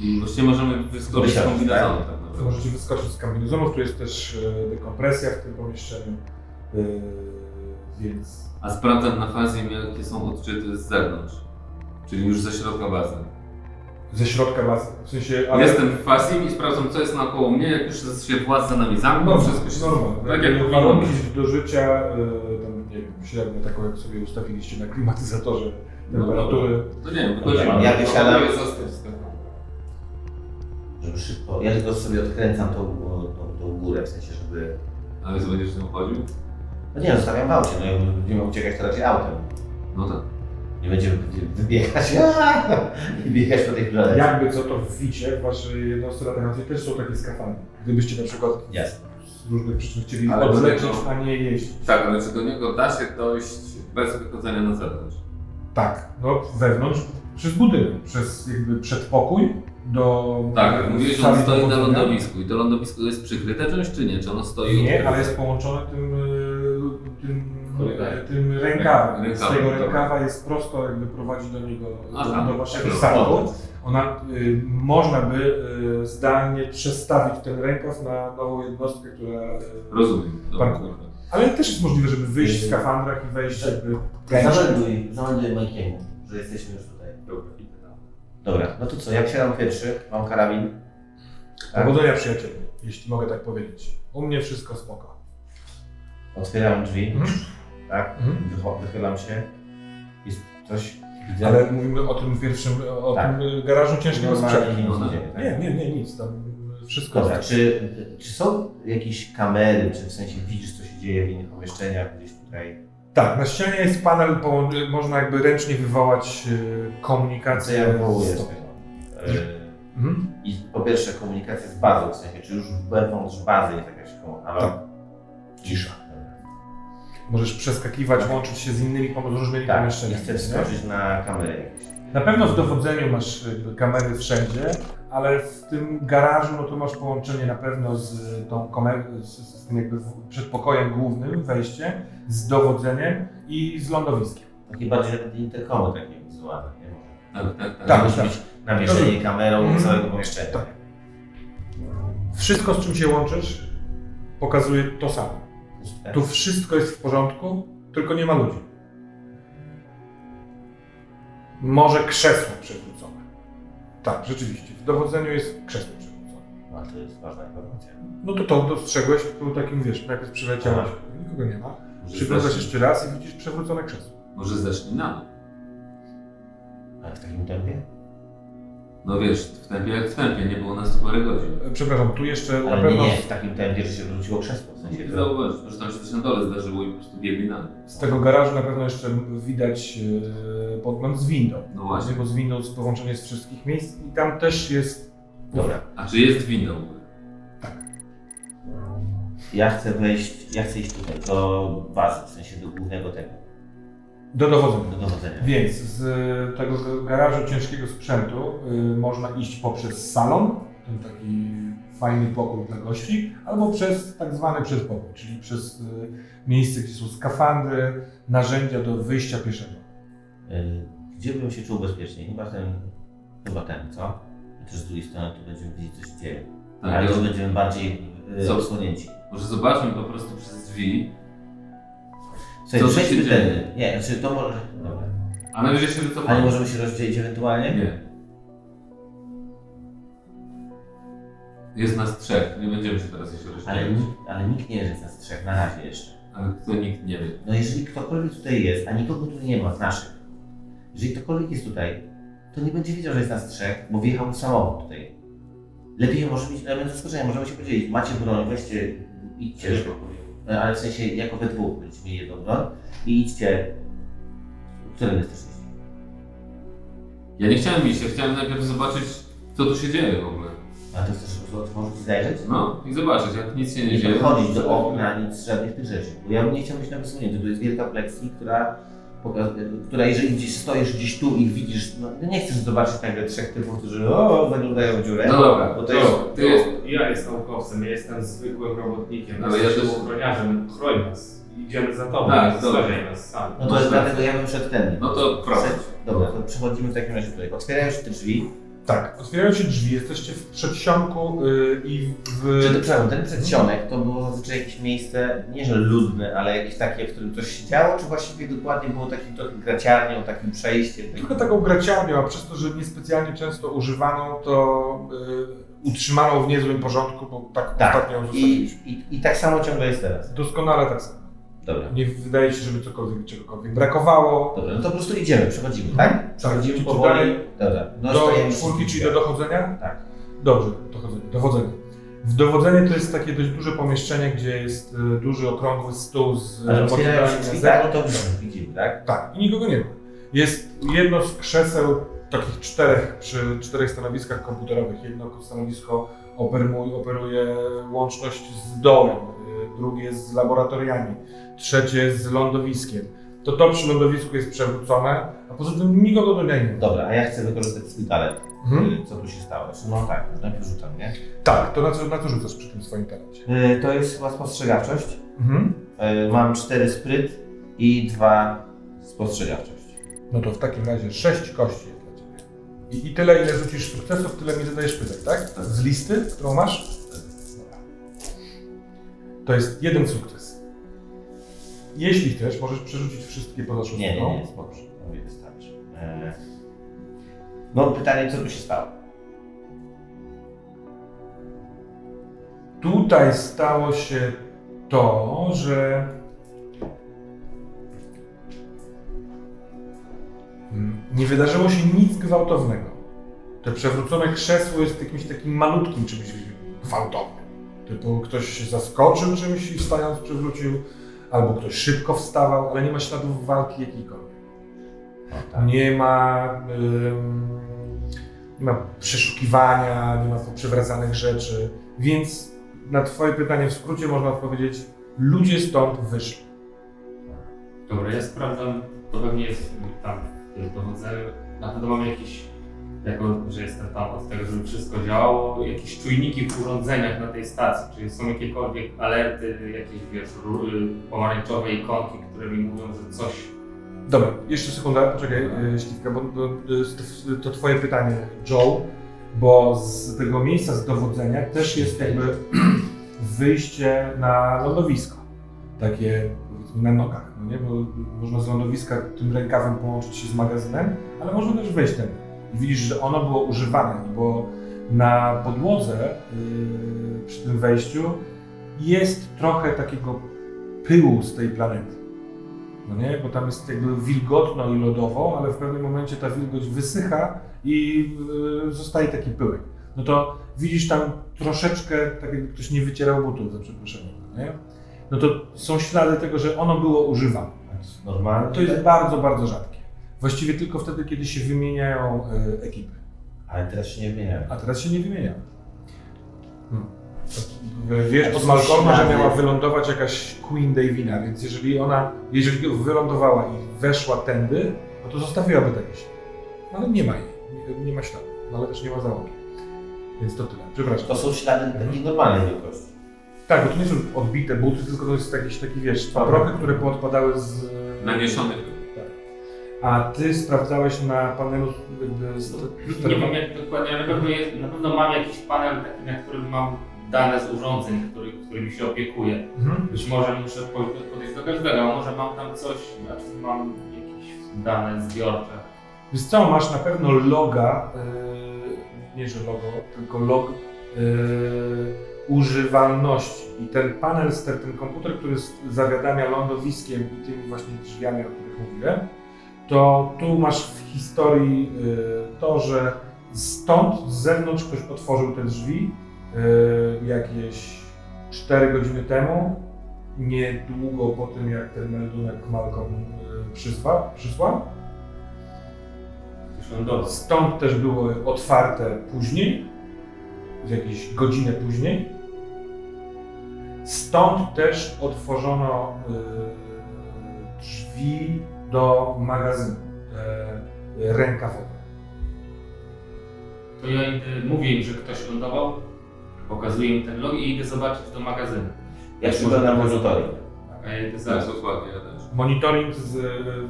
I właściwie możemy wyskoczyć z kombinezonu tak? tak To możecie wyskoczyć z kombinezonów, tu jest też e, dekompresja w tym pomieszczeniu, e, więc A sprawdzam na fazie, jakie są odczyty z zewnątrz. Czyli już ze środka bazy. ze środka bazy, w sensie... Ale Jestem w fazie i sprawdzam, co jest naokoło mnie. Jak już się właz za nami zamknął, No, wszystko się... normalnie. Tak jak powinno warunki do życia, e, średnio taką jak sobie ustawiliście na klimatyzatorze temperatury. To nie wiem, wychodzimy. Ja wysiadam. Żeby szybko. Ja tylko sobie odkręcam tą, tą, tą górę, w sensie, żeby. Ale co będziesz z nią chodził? No nie, zostawiam w aucie, no jak będziemy uciekać to raczej autem. No tak. Nie będziemy wybiegać [laughs] i biegać po tej planecie. Jakby co to w wicie, w waszej jednostce latającej też są takie skafandry. Gdybyście na przykład Jasne. Z różnych przyczyn chcieli Ale odlecieć, a nie jeździć. Tak, ale czy do niego da się dojść bez wychodzenia na zewnątrz? Tak, no wewnątrz, przez budynek, przez jakby przedpokój do Tak, mówiłeś, że on stoi na lądowisku. I to lądowisko jest przykryte czymś, czy nie? Czy ono stoi... Nie, ale jest połączone tym, y, tym, Korytarzem. tym rękawem. Z Rękawem, tego rękawa jest prosto, jakby prowadzi do niego, Aha, do, do waszego statku. Ona, y, można by y, zdalnie przestawić ten rękaw na nową jednostkę, która... Y, Rozumiem. Dobra. ale też jest możliwe, żeby wyjść w skafandrach i wejść jakby... Zamelduj, zamelduj Majkiemu, że jesteśmy już tutaj. Dobra, idę tam. Dobra, no to co, jak siadam pierwszy, mam karabin. Tak? Powodzenia przyjacielu, jeśli mogę tak powiedzieć. U mnie wszystko spoko. Otwieram drzwi, Mhm. Tak? Mhm. Wychylam się. Jest coś. Widzę. Ale mówimy o tym pierwszym, o Tak. tym garażu ciężkiego sprzętu. nic nie dzieje, tak? Nie, nie, nie, nic. Tam wszystko Dobra, jest. czy, czy są jakieś kamery, czy w sensie widzisz, co się dzieje w innych pomieszczeniach, gdzieś tutaj Tak, na ścianie jest panel, połączy- można jakby ręcznie wywołać Co komunikację. ja wywołuję tego? E, Mhm. I po pierwsze komunikacja z bazą, w sensie, czy już wewnątrz bazy jest jakaś komunikacja? Tak. Cisza. Możesz przeskakiwać, łączyć się z innymi różnymi Tak, pomieszczeniami. chcę wskoczyć na kamerę jakieś. Na pewno w dowodzeniu masz jakby kamery wszędzie, ale w tym garażu no to masz połączenie na pewno z tą kamerą, z, z tym jakby przedpokojem głównym, wejście, z dowodzeniem i z lądowiskiem. Takie bardziej interkomy takie wizualne, nie? Może. Tak, tak, tak. Tak. Musi być namieszanie kamerą Mhm. całego pomieszczenia. Tak. Wszystko, z czym się łączysz, pokazuje to samo. Tu wszystko jest w porządku, tylko nie ma ludzi. Może krzesło przewrócone. Tak, rzeczywiście. W dowodzeniu jest krzesło przewrócone. No, to jest ważna informacja. No to to dostrzegłeś, był takim, wiesz, najpierw przyleciałeś, nikogo nie ma. Przyglądasz jeszcze raz i widzisz przewrócone krzesło. Może zacznij na. Ale w takim tempie? No wiesz, w tempie jak w tempie, nie było nas tu parę godzin. E, Przepraszam, tu jeszcze na Ale nie, pewno nie w takim tempie, że się wróciło krzesło. W sensie, Nie że... zauważyć, może tam się coś na dole zdarzyło i po prostu biegli na z tego garażu na pewno jeszcze widać e, podgląd z windą. No właśnie. Bo z windą jest połączenie z wszystkich miejsc i tam też jest... Dobra. A czy jest windą? Ja chcę wejść, ja chcę iść tutaj, do bazy, w sensie do głównego tego, Do dowodzenia. do dowodzenia. Więc z tego garażu ciężkiego sprzętu y, można iść poprzez salon, ten taki fajny pokój dla gości, albo przez tak zwany przedpokój, czyli przez y, miejsce, gdzie są skafandry, narzędzia do wyjścia pieszego. Y, Gdzie bym się czuł bezpiecznie? Chyba ten, chyba ten, co? Chociaż z drugiej strony tu będziemy widzieć, co się dzieje. Tak, Ale już będziemy bardziej y, odsłonięci. Może zobaczmy po prostu przez drzwi, Słuchaj, Co się dzieje? tędy. Nie, znaczy to może... Dobra. a najwyżej się Ale wycofamy. możemy się rozdzielić ewentualnie? Nie. Jest nas trzech, nie będziemy się teraz jeszcze Ale, rozdzielić. nikt- ale nikt nie jest nas trzech na razie jeszcze. Ale to nikt nie wie. No jeżeli ktokolwiek tutaj jest, a nikogo tu nie ma z naszych, jeżeli ktokolwiek jest tutaj, to nie będzie wiedział, że jest nas trzech, bo wjechał samochód tutaj. Lepiej może mieć element zaskoczenia, możemy się podzielić. Macie broń, weźcie, idźcie, E, ale w sensie jako we dwóch będziecie mieli jedną broń i idźcie, którym jesteście? Ja nie chciałem iść, ja chciałem najpierw zobaczyć, co tu się dzieje w ogóle. A to chcesz otworzyć i zajrzeć? No i zobaczyć, jak nic się nie, Nie dzieje. podchodzić do okna, nic, żadnych tych rzeczy. Bo ja nie chciałbym być na wysunięty. Tu jest wielka plexi, która, która jeżeli gdzieś stoisz gdzieś tu i widzisz, no nie chcesz zobaczyć nagle trzech typów, którzy o, zaglądają w dziurę. No dobra, bo to to, jest... ty jest, Ja jestem naukowcem, ja jestem zwykłym robotnikiem, Ale ale ja też- ochroniarzem, chroń nas. Idziemy za tobą, Tak, tak, zostawiaj nas sami. No to jest dlatego ja bym szedł tędy. no to proszę. Dobra, to przechodzimy w takim razie tutaj. Otwierają się te drzwi. Tak, otwierają się drzwi, jesteście w przedsionku y, i w... Czy to, przepraszam, ten przedsionek to było zazwyczaj jakieś miejsce, nie że ludne, ale jakieś takie, w którym coś się działo, czy właściwie dokładnie było takim trochę graciarnią, takim przejściem? Takim... Trochę taką graciarnią, a przez to, że niespecjalnie często używaną, to y, utrzymaną w niezłym porządku, bo tak, Tak, ostatnio ją I, i, I tak samo ciągle jest teraz. Doskonale tak samo. Dobra. Nie wydaje się, żeby cokolwiek, czegokolwiek brakowało. Dobra, no to po prostu idziemy, przechodzimy, tak? Przechodzimy Czy powoli. dalej? Dobra, no Do czwórki, czyli do dochodzenia? Tak. Dobrze, dochodzenie, dowodzenie. W dowodzenie to jest takie dość duże pomieszczenie, gdzie jest y, duży, okrągły stół z Ale otwierają się tak? No to widzimy, tak? Tak, i nikogo nie ma. Jest jedno z krzeseł, takich czterech, przy czterech stanowiskach komputerowych. Jedno stanowisko operuje, operuje łączność z dołem, y, drugie z laboratoriami, trzecie z lądowiskiem. To to przy lądowisku jest przewrócone, a poza tym nikogo do niej nie ma. Dobra, a ja chcę wykorzystać swój talent. Mhm. Y, Co tu się stało? No tak, najpierw rzucam, nie? Tak, to na co, na co rzucasz przy tym swoim talencie? Y, To jest chyba spostrzegawczość. Mhm. Y, Mam cztery spryt i dwa spostrzegawczość. No to w takim razie sześć kości jest dla Ciebie. I, I tyle, ile rzucisz sukcesów, tyle mi zadajesz pytań, tak? Z listy, którą masz? Dobra. To jest jeden sukces. Jeśli chcesz, możesz przerzucić wszystkie poza szóstką. Nie, nie, nie, spoko. Mówię, wystarczy. E, No pytanie, co tu się stało? Tutaj stało się to, że mm, nie wydarzyło się nic gwałtownego. To przewrócone krzesło jest jakimś takim malutkim czymś gwałtownym. Typu ktoś się zaskoczył czymś i wstając przewrócił, albo ktoś szybko wstawał, ale nie ma śladów walki jakiejkolwiek. No, tak. Nie ma, ym, nie ma przeszukiwania, nie ma przewracanych rzeczy, więc na Twoje pytanie w skrócie można odpowiedzieć, ludzie stąd wyszli. Dobra, ja sprawdzam, to pewnie jest tam w dowodzeniu. Na pewno mamy jakieś, jako że jestem tam od tego, żeby wszystko działało, jakieś czujniki w urządzeniach na tej stacji. Czy są jakiekolwiek alerty, jakieś wiesz, y, pomarańczowe ikonki, które mi mówią, że coś. Dobra, jeszcze sekunda, poczekaj, yy, Śliwka, bo y, to Twoje pytanie, Joe, bo z tego miejsca z dowodzenia też jest jakby [clears throat] wyjście na lądowisko. Takie na nogach, no nie? Bo można z lądowiska tym rękawem połączyć się z magazynem, ale można też wejść ten. Widzisz, że ono było używane, bo na podłodze yy, przy tym wejściu jest trochę takiego pyłu z tej planety. No nie? Bo tam jest jakby wilgotno i lodowo, ale w pewnym momencie ta wilgoć wysycha i yy, zostaje taki pyłek. No to widzisz tam troszeczkę, tak jakby ktoś nie wycierał butów, za przeproszeniem, no nie? No to są ślady tego, że ono było używane. To jest normalne. To jest bardzo, bardzo rzadkie. Właściwie tylko wtedy, kiedy się wymieniają y, ekipy. Ale teraz się nie zmieniają. A teraz się nie wymienia. Hmm. Wiesz To od są Malcolma, że miała wylądować jakaś Queen Davina, więc jeżeli ona, jeżeli wylądowała i weszła tędy, no to zostawiłaby takie ślady. Ale nie ma jej, nie, nie ma śladu, no ale też nie ma załogi. Więc to tyle. Przepraszam. To są ślady takiej normalnej wielkości. Tak, bo to nie są odbite buty, tylko to jest jakiś taki, wiesz, paprochy, które poodpadały z... Naniesiony. A ty sprawdzałeś na panelu jakby z... Nie wiem jak dokładnie, ale na pewno, jest, na pewno mam jakiś panel taki, na którym mam dane z urządzeń, który, którymi się opiekuję. Mhm. Być może muszę po- podejść do każdego, a może mam tam coś, znaczy mam jakieś dane zbiorcze. Wiesz co, masz na pewno loga, yy, nie że logo, tylko log yy, używalności. I ten panel, ten, ten komputer, który zawiadamia lądowiskiem i tymi właśnie drzwiami, o których mówiłem, to tu masz w historii yy, to, że stąd, z zewnątrz ktoś otworzył te drzwi yy, jakieś 4 godziny temu, niedługo po tym, jak ten meldunek Malcolm yy, przysłał. przysłał. Stąd też były otwarte później, jakieś godzinę później. Stąd też otworzono y, drzwi do magazynu e, rękawowe. To ja idę, mówię im, że ktoś lądował, pokazuję im ten log i idę zobaczyć do magazynu. Ja przyglądam monitoring. A ja idę Tak, zaraz. dokładnie, ja też. Monitoring, z,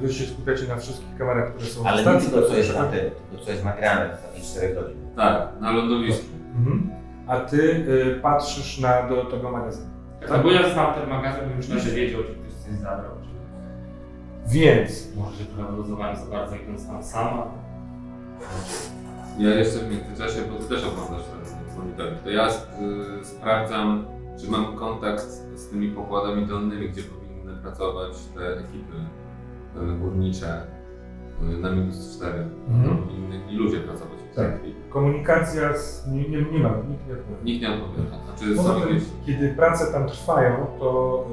wy się skupiacie na wszystkich kamerach, które są Ale na nie tylko co jest na tym, tylko co jest nagrane w ostatnich 4 godzin. Tak, na lądowisku. Mhm. A ty y, patrzysz na, do tego magazynu. Tak, bo ja znam ten magazyn, bym już nawet wiedział, czy ktoś coś zabrał. Więc Może się trochę wyluzowałem za bardzo, jak tam sama. Ja jeszcze w międzyczasie, bo ty też oglądasz ten monitoring, to ja y, sprawdzam, czy mam kontakt z tymi pokładami dolnymi, gdzie powinny pracować te ekipy y, górnicze y, na minus 4. Mhm. I ludzie pracować w tej Tak. chwili. komunikacja z, nie, nie, nie ma, nikt nie odpowiada. Nikt nie odpowiada. Znaczy Poza są tym, jakieś... kiedy prace tam trwają, to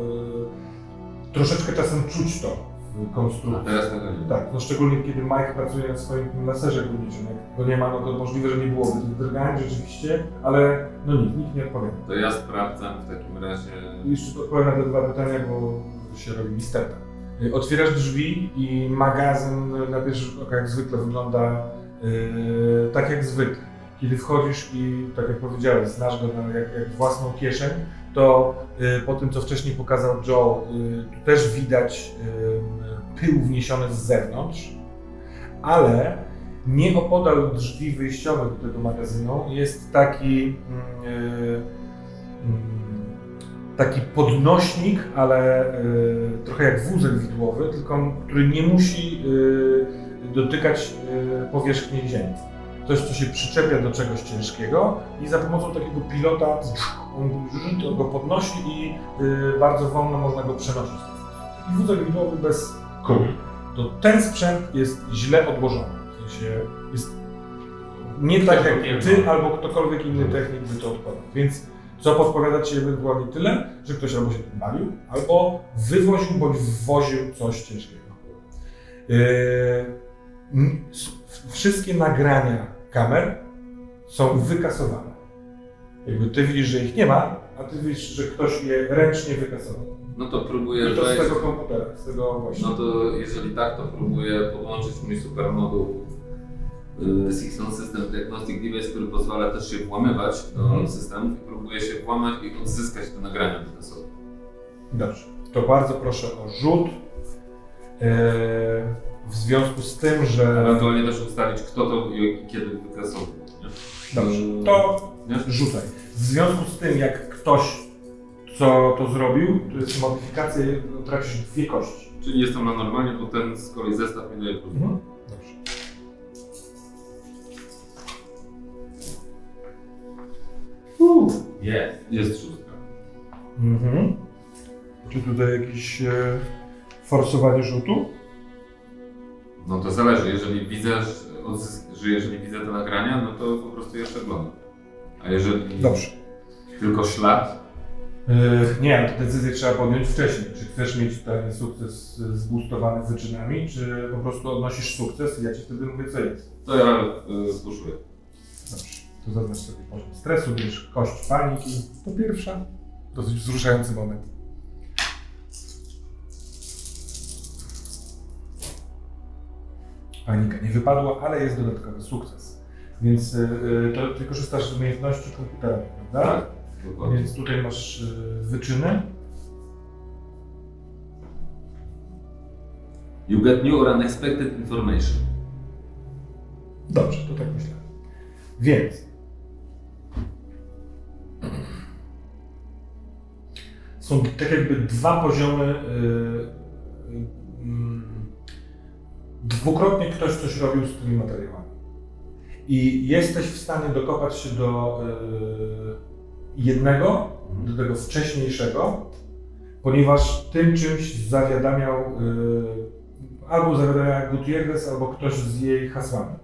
y, troszeczkę czasem czuć to w konstrukcji. teraz nie ma. Tak, no szczególnie kiedy Mike pracuje na swoim laserze górniczym. Jak go nie ma, no to możliwe, że nie byłoby tych drgań rzeczywiście, ale no nikt, nikt nie odpowiada. To ja sprawdzam w takim razie... Jeszcze odpowiem na te dwa pytania, bo się robi misterka. Otwierasz drzwi i magazyn na pierwszy rzut oka jak zwykle wygląda y, tak jak zwykle. Kiedy wchodzisz i tak jak powiedziałeś, znasz go na, jak, jak własną kieszeń, to y, po tym co wcześniej pokazał Joe, y, też widać y, pył wniesiony z zewnątrz, ale nieopodal drzwi wyjściowych do tego magazynu jest taki mm, mm, taki podnośnik, ale trochę jak wózek widłowy, tylko który nie musi dotykać powierzchni ziemi. Coś, co się przyczepia do czegoś ciężkiego i za pomocą takiego pilota on go podnosi i y, bardzo wolno można go przenosić. Taki wózek widłowy bez kół. To ten sprzęt jest źle odłożony. W sensie jest nie tak jak ty albo ktokolwiek inny technik by to odkładał. Więc Co podpowiada Ci ewentualnie tyle, że ktoś albo się tym bawił, albo wywoził bądź wwoził coś ciężkiego. Yy, wszystkie nagrania kamer są wykasowane. Jakby Ty widzisz, że ich nie ma, a Ty widzisz, że ktoś je ręcznie wykasował. No to próbuję I to z wejść. tego komputera, z tego właśnie. No to jeżeli tak, to próbuję podłączyć mój supermoduł y, Sixon System Diagnostic Device, który pozwala też się włamywać do Mhm. systemów i próbuję się włamać i odzyskać te nagrania na sobie. Dobrze. To bardzo proszę o rzut. Yy, w związku z tym, że. Ewentualnie też ustalić, kto to i kiedy wykasował. nie? Dobrze. Mm, To Nie? rzucaj. W związku z tym, jak ktoś co to zrobił, to jest modyfikacja, tracisz dwie kości. Czyli jestem na normalnie, bo ten z kolei zestaw mi daje plus. Mhm. Dobrze. Jest. Jest szóstka. Mhm. Czy tutaj jakieś e, forsowanie rzutu? No to zależy, jeżeli widzę, że jeżeli widzę te nagrania, no to po prostu je przeglądam. A jeżeli Dobrze. tylko ślad, Yy, nie, ale tę decyzję trzeba podjąć wcześniej. Czy chcesz mieć ten sukces zboostowany wyczynami, czy po prostu odnosisz sukces i ja ci wtedy mówię, co jest. to ja y, spuszuję. Dobrze, to zaznacz sobie poziom stresu, bierz kość paniki. To pierwsza. Dosyć wzruszający moment. Panika nie wypadła, ale jest dodatkowy sukces. Więc y, y, to ty korzystasz z umiejętności komputerowej, prawda? Tak, dokładnie. Więc tutaj masz y, wyczyny. You get new or unexpected information. Dobrze, to tak myślę. Więc. Są tak jakby dwa poziomy. Yy, yy, dwukrotnie ktoś coś robił z tymi materiałami. I jesteś w stanie dokopać się do yy, jednego, do tego wcześniejszego, ponieważ tym czymś zawiadamiał yy, albo zawiadamiała Gutierrez, albo ktoś z jej hasłami.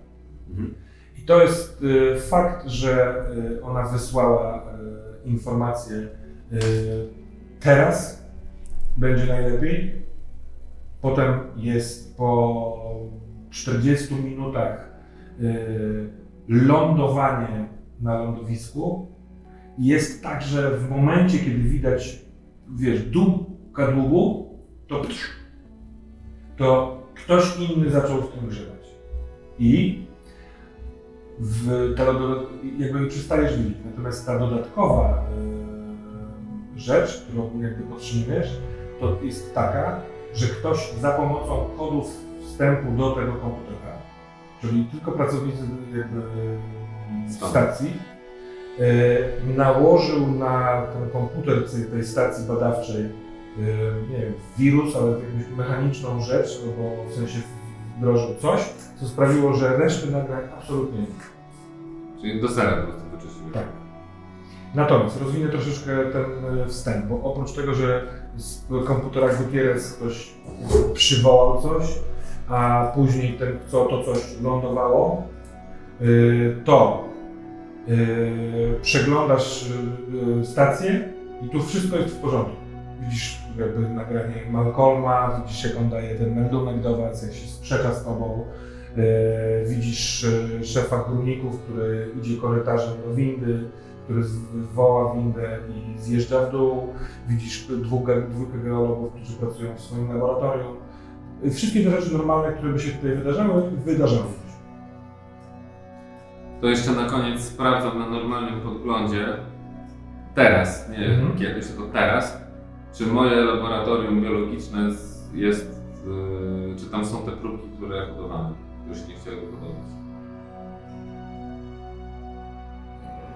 Mhm. I to jest y, fakt, że ona wysłała informację teraz będzie najlepiej. Potem jest po 40 minutach lądowanie na lądowisku. Jest tak, że w momencie, kiedy widać, wiesz, dół kadłubu, to to ktoś inny zaczął w tym grzebać. I w, ta, jakby przestajesz widzieć. Natomiast ta dodatkowa y, rzecz, którą jakby podtrzymujesz, to jest taka, że ktoś za pomocą kodów wstępu do tego komputera, czyli tylko pracownicy jakby stacji, y, nałożył na ten komputer tej- stacji badawczej y, nie wiem, wirus, ale jakąś mechaniczną rzecz, albo w sensie wdrożył coś, co sprawiło, że reszty nagrań absolutnie nie. Czyli do zera po prostu wyczyściłem. Tak. Natomiast rozwinę troszeczkę ten e, wstęp, bo oprócz tego, że z komputera Gutierrez ktoś przywołał coś, a później ten, co to coś lądowało, y, to y, przeglądasz y, stację i tu wszystko jest w porządku. Widzisz jakby nagranie Malcolma, widzisz jak on daje ten meldunek do was, jak się sprzecza z tobą. Widzisz szefa górników, który idzie korytarzem do windy, który woła windę i zjeżdża w dół. Widzisz dwóch, geologów, którzy pracują w swoim laboratorium. Wszystkie te rzeczy normalne, które by się tutaj wydarzały, wydarzały się. To jeszcze na koniec sprawdzam na normalnym podglądzie, teraz, nie Mhm. kiedyś, tylko teraz, czy moje laboratorium biologiczne jest, yy, czy tam są te próbki, które hodowałem. Już nie chciałem hodować.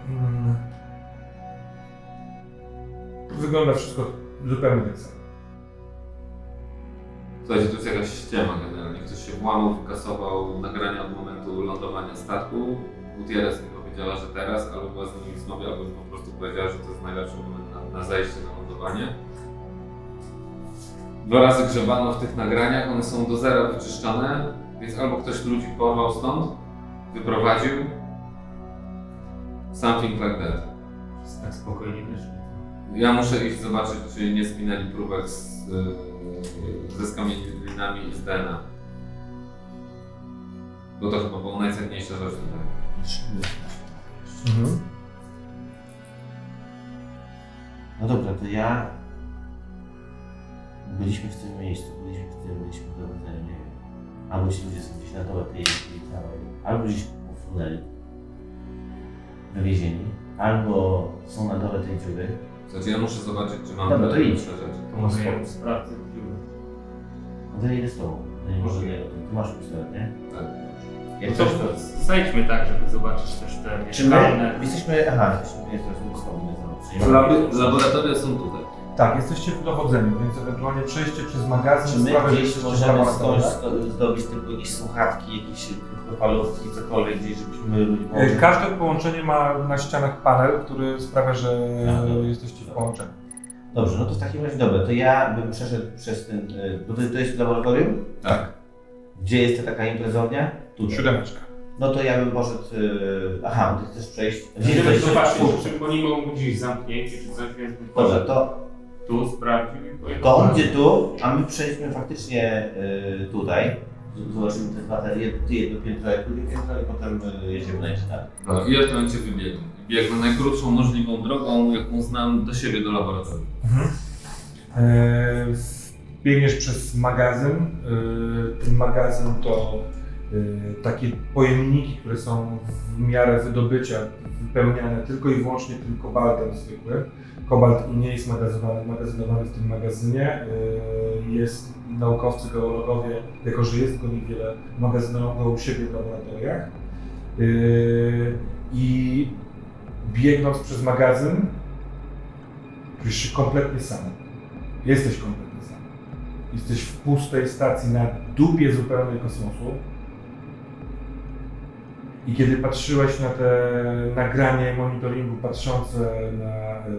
Mm. Wygląda wszystko zupełnie tak samo. Słuchajcie, to jest jakaś ściema generalnie. Ktoś się włamał, wykasował nagrania od momentu lądowania statku. Gutierrez mi powiedziała, że teraz, albo była z nimi w zmowie, albo po prostu powiedziała, że to jest najlepszy moment na, na zajście na lądowanie. Dwa razy grzebano w tych nagraniach, one są do zera wyczyszczone, więc albo ktoś ludzi porwał stąd, wyprowadził. Something like that. tak spokojnie wyszli. Ja muszę iść zobaczyć, czy nie spinali próbek z, yy, ze skamieniolinami i z DNA. Bo to chyba było najcenniejsza rzecz tutaj. Mhm. No dobra, to ja... Byliśmy w tym miejscu, byliśmy w tym, byliśmy w dowodzeniu, nie wiem. Albo ci ludzie są gdzieś na dole tej, całej, albo gdzieś ufunęli, wywiezieni, albo są na dole tej dziury. Znaczy ja muszę zobaczyć, czy mam Dobra, to idź. rzeczy. To może ja sprawdzę idę z tobą. No nie może nie, ty masz pistolet, nie? Tak. Jak No to coś to... zejdźmy tak, żeby zobaczyć też te Czy my mieszkalne. jesteśmy... Aha, jesteśmy, jesteśmy z tobą, nie znam. Laby, laboratoria są tutaj. Tak, jesteście w dowodzeniu, więc ewentualnie przejście przez magazyn Czy my sprawia, że gdzieś jesteście możemy laboratoriach. skądś sto- zdobyć tylko jakieś słuchawki, jakieś krótkofalówki, cokolwiek gdzieś, żebyśmy E, Każde połączenie ma na ścianach panel, który sprawia, że jesteście w połączeniu. Dobrze, no to w takim razie dobra, to ja bym przeszedł przez ten. y, Bo to, to jest laboratorium? Tak. Gdzie jest ta taka imprezownia? Tutaj. Siódemeczka. No to ja bym poszedł. y, Aha, ty chcesz przejść. Gdzie Będziemy jesteś? zobaczyć, czy oni mogą gdzieś zamknięci, czy coś, więc Dobrze, to, tu, pojechał. to on idzie tu, a my przejdźmy faktycznie y, tutaj. Zobaczymy te dwa, te, jedno piętro, jak drugie piętro i potem jedziemy na jeszcze dalej. No i ja w tym momencie. Biegnę najkrótszą możliwą drogą, jaką znam do siebie, do laboratorium. E, Biegniesz przez magazyn. E, Ten magazyn to e, takie pojemniki, które są w miarę wydobycia wypełniane tylko i wyłącznie tym kobaltem zwykłym. Kobalt nie jest magazynowany, magazynowany w tym magazynie. E, Jest naukowcy, geologowie, jako że jest go niewiele, magazynują go u siebie w laboratoriach. E, I biegnąc przez magazyn, czujesz się kompletnie sam. Jesteś kompletnie sam. Jesteś w pustej stacji na dupie zupełnej kosmosu. I kiedy patrzyłeś na te nagranie monitoringu patrzące na e,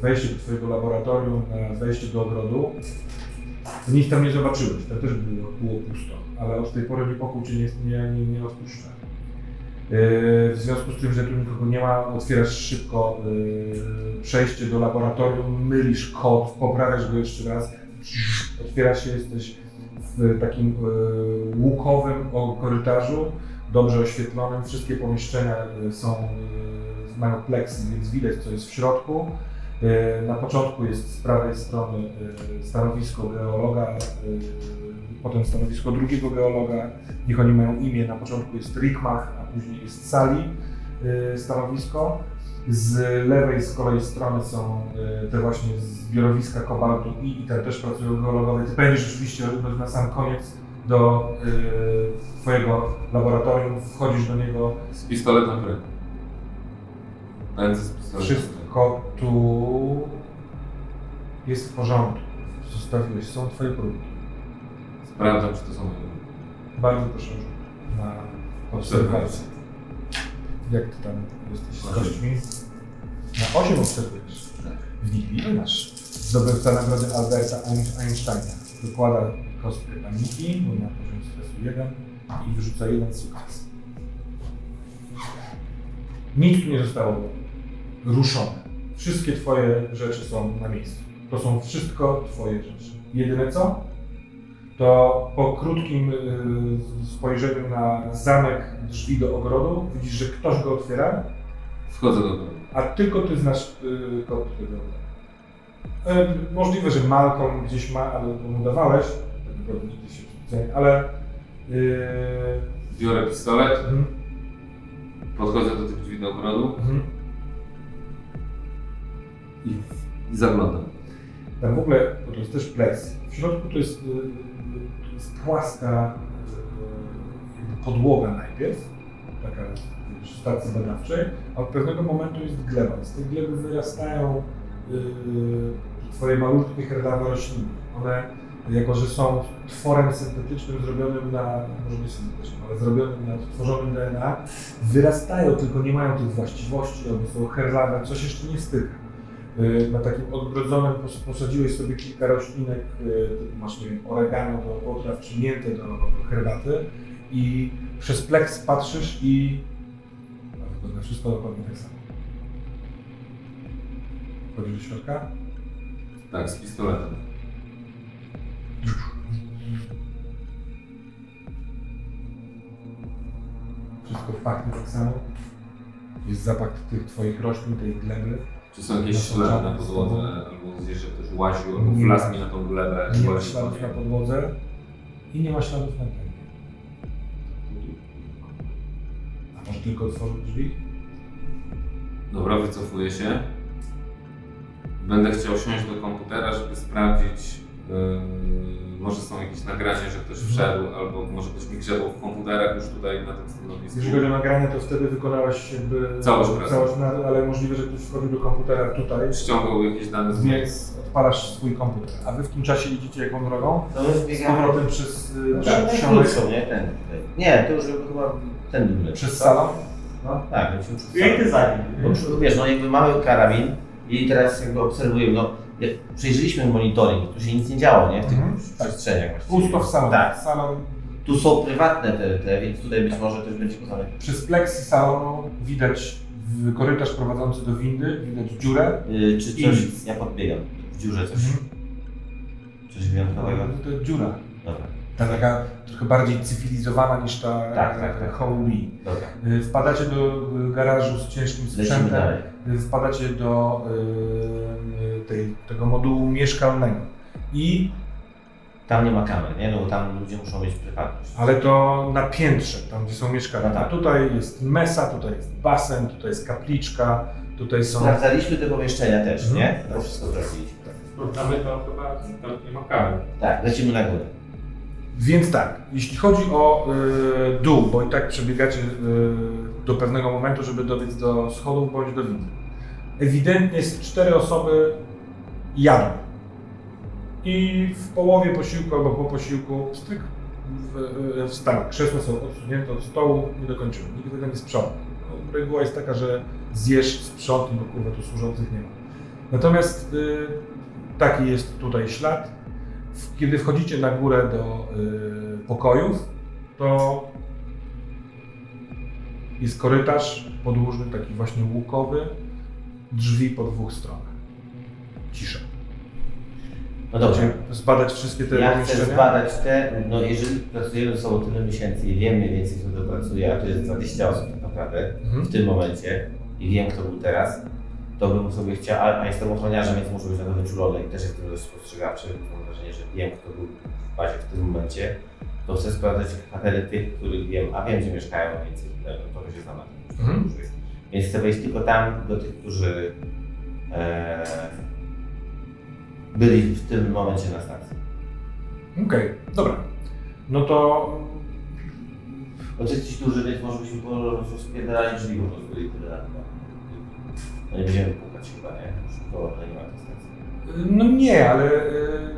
wejście do Twojego laboratorium, na wejście do ogrodu, to nic tam nie zobaczyłeś. Tam też było, pusto. Ale od tej pory niepokój Cię nie, nie, nie. E, W związku z tym, że tu nie ma, otwierasz szybko e, przejście do laboratorium, mylisz kod, poprawiasz go jeszcze raz, otwiera się, jesteś w takim e, łukowym korytarzu, dobrze oświetlonym. Wszystkie pomieszczenia są, mają pleksy, więc widać co jest w środku. Na początku jest z prawej strony stanowisko geologa, potem stanowisko drugiego geologa. Niech oni mają imię. Na początku jest Rickmach, później jest Sali e, stanowisko. Z lewej z kolei strony są e, te właśnie zbiorowiska kobaltu i, i tam też pracują geologowie. Ty będziesz oczywiście na sam koniec do e, Twojego laboratorium, wchodzisz do niego, Z pistoletem w ręku. Ręce z pistoletem. wszystko tu jest w porządku. Zostawiłeś, są Twoje próbki. Sprawdzam, czy to są moje. Bardzo proszę na obserwację. Jak Ty tam jesteś z gośćmi? Na 8 obserwujesz. W nich masz? Zdobywca nagrody Alberta Ein- Einsteina. Wykłada kostkę paniki, bo ma poziom stresu 1 i wyrzuca jeden sukces. Nic tu nie zostało ruszone. Wszystkie Twoje rzeczy są na miejscu. To są wszystko Twoje rzeczy. Jedyne co? To po krótkim y, spojrzeniu na zamek drzwi do ogrodu widzisz, że ktoś go otwiera, Wchodzę do domu. a tylko ty znasz y, kod tego ogrodu. E, możliwe, że Malcolm gdzieś ma, ale mu dawałeś, tak naprawdę nigdy się specjalnie, ale y, Biorę pistolet, mhm, podchodzę do tych drzwi do ogrodu mhm. i, i zaglądam. Tam w ogóle, bo to jest też pleks, w środku to jest, y, jest płaska podłoga najpierw, taka stacji badawczej, a od pewnego momentu jest gleba. Z tej gleby wyrastają y, twoje malutkie herbawe rośliny. One, jako że są tworem syntetycznym zrobionym na, może nie syntetycznym, ale zrobionym na tworzonym DNA, wyrastają, tylko nie mają tych właściwości, albo są herbawe, coś jeszcze nie styka. Y, Na takim odgrodzonym pos- posadziłeś sobie kilka roślinek, y, typu masz, nie wiem, oregano do potraw, czy miętę do, do herbaty i przez pleks patrzysz i a wygląda wszystko dokładnie tak samo. Wchodzisz do środka. Tak, z pistoletem. Wszystko pachnie tak samo. Jest zapach tych twoich roślin, tej gleby. Czy są jakieś ślady na podłodze, albo że ktoś łaził, albo Nie wlazł mi na tą glebę? Nie ma śladów na podłodze i nie ma śladów na glebie. A może tylko otworzył drzwi? Dobra, wycofuję się. Będę chciał siąść do komputera, żeby sprawdzić, yy, może są jakieś nagrania, że ktoś wszedł, albo może ktoś mi grzebał w komputerach już tutaj na tym stanowisku. Jeżeli chodzi o nagranie, to wtedy wykonałeś jakby Całość pracy. całość na, ale możliwe, że ktoś wchodził do komputera tutaj, Ściągał jakieś dane z więc odpalasz swój komputer. A wy w tym czasie idziecie jaką drogą? No my Z zbiegamy. powrotem przez y, No przy- tak, ściągłeś- najkrótszą, nie? Ten tutaj. Nie, to już chyba ten był lepszy. przez salon? No tak, lecimy przez Ja idę salon. za nim. Wiesz, no jakby mamy karabin i teraz jakby obserwujemy, no przejrzeliśmy monitoring, tu się nic nie działo, nie? W tych Mhm. przestrzeniach właściwie. Pusto w salonie. Tak. Salon Tu są prywatne te, te, więc tutaj być może też będzie poznane. Przez pleksy salonu widać w korytarz prowadzący do windy, widać dziurę. Yy, czy I coś, nic. ja podbiegam w dziurze coś, Mhm. coś wyjątkowego. To jest dziura. Dobra, Ta taka trochę bardziej cywilizowana niż ta Tak, tak, tak. Dobra. Y, Wpadacie do y, garażu z ciężkim sprzętem. Y, Wpadacie do tej, tego modułu mieszkalnego. I, Tam nie ma kamer, nie? No bo tam ludzie muszą mieć prywatność. ale to na piętrze, tam gdzie są mieszkania. No tak. A tutaj jest mesa, tutaj jest basen, tutaj jest kapliczka, tutaj są... Sprawdzaliśmy te pomieszczenia też, Mhm. nie? To wszystko sprawdziliśmy. Sprawdzamy to chyba, tam nie ma kamer. Tak, lecimy na górę. Więc tak, jeśli chodzi o y, dół, bo i tak przebiegacie y, do pewnego momentu, żeby dobiec do schodów bądź do windy. Ewidentnie z cztery osoby jadą. I w połowie posiłku albo po posiłku stryk w, y, wstały. Krzesła są odsunięte od stołu, nie dokończyły. Nikt tego nie sprząta. No, reguła jest taka, że zjesz, sprzątnij, bo kurwa tu służących nie ma. Natomiast y, taki jest tutaj ślad. W- Kiedy wchodzicie na górę do y, pokojów, to jest korytarz podłużny, taki właśnie łukowy, drzwi po dwóch stronach. Cisza. No dobrze. Zbadać wszystkie te Ja chcę zbadać te, no jeżeli pracujemy ze sobą tyle miesięcy i wiem mniej więcej kto to pracuje, a to jest 20 osób tak naprawdę Mhm. w tym momencie i wiem kto był teraz, to bym sobie chciał, a, a jestem ochroniarzem, więc muszę być na to wyczulony i też jestem dość spostrzegawczy, mam wrażenie, że wiem kto był w bazie w tym momencie, to chcę sprawdzać kwatery tych, których wiem, a wiem gdzie mieszkają, więc no, trochę się znam na tym. Mhm. Więc chcę wejść tylko tam do tych, którzy e, byli w tym momencie na stacji. Okej, dobra. No to jesteś duży, więc może byśmy po prostu spierdalali drzwi po prostu i tyle. No. no nie będziemy pukać chyba, nie? Już koło nie ma tej stacji. No nie, ale y,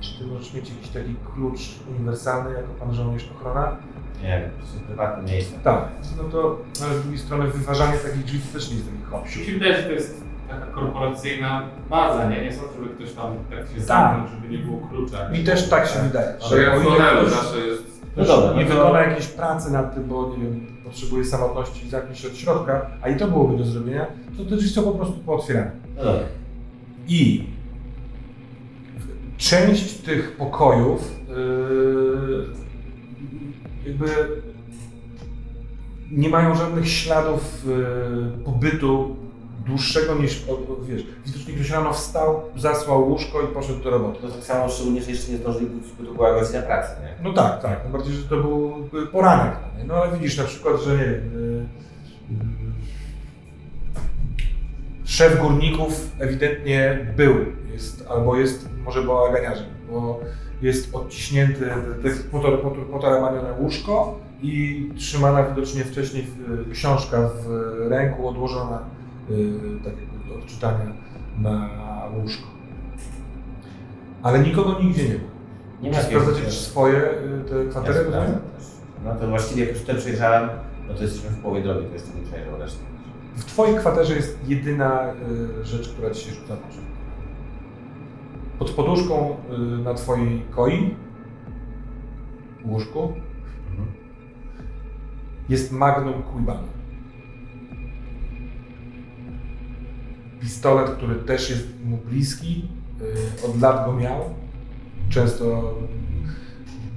czy ty możesz mieć jakiś taki klucz uniwersalny jako pan żołnierz ochrona? Nie wiem, to są prywatne miejsca. Tak, no to ale z drugiej strony wyważanie takich drzwi też nie jest taki Mi hopsiu. się wydaje, że to jest taka korporacyjna baza, nie? Nie są, żeby ktoś tam tak się zamknął, żeby nie było klucza. Mi też tak się wydaje, Ale że ja o w ktoś zawsze jest... No dobra, nie no to- wykona jakiejś pracy nad tym, bo nie wiem, potrzebuje samotności się od środka, a i to byłoby do zrobienia, to te drzwi są po prostu pootwierane. No dobra. I część tych pokojów yy, jakby nie mają żadnych śladów yy, pobytu dłuższego niż, wiesz, widocznie ktoś rano wstał, zasłał łóżko i poszedł do roboty. To tak samo szczególnie, że jeszcze nie zdążyli pójść, bo to była godzina pracy, nie? No tak, tak, tym bardziej, że to był y, poranek. no? No ale widzisz na przykład, że nie wiem, y, y, szef górników ewidentnie był, jest, albo jest może bałaganiarzem, bo jest odciśnięty, te te manione łóżko i trzymana widocznie wcześniej y, książka w ręku, odłożona tak jakby do odczytania na łóżko. Ale nikogo nigdzie nie ma. Nie ma sprawdzacie też swoje y, te Ja kwatery? rozumiem? też. No to właściwie jak już ten przejrzałem, no to jesteśmy w połowie drogi, to jeszcze nie przejrzał resztę. W Twojej kwaterze jest jedyna y, rzecz, która Ci się rzuca w oczy. Pod poduszką y, na Twojej koi, łóżku, jest magnum Kuibana. Pistolet, który też jest mu bliski, y, od lat go miał. Często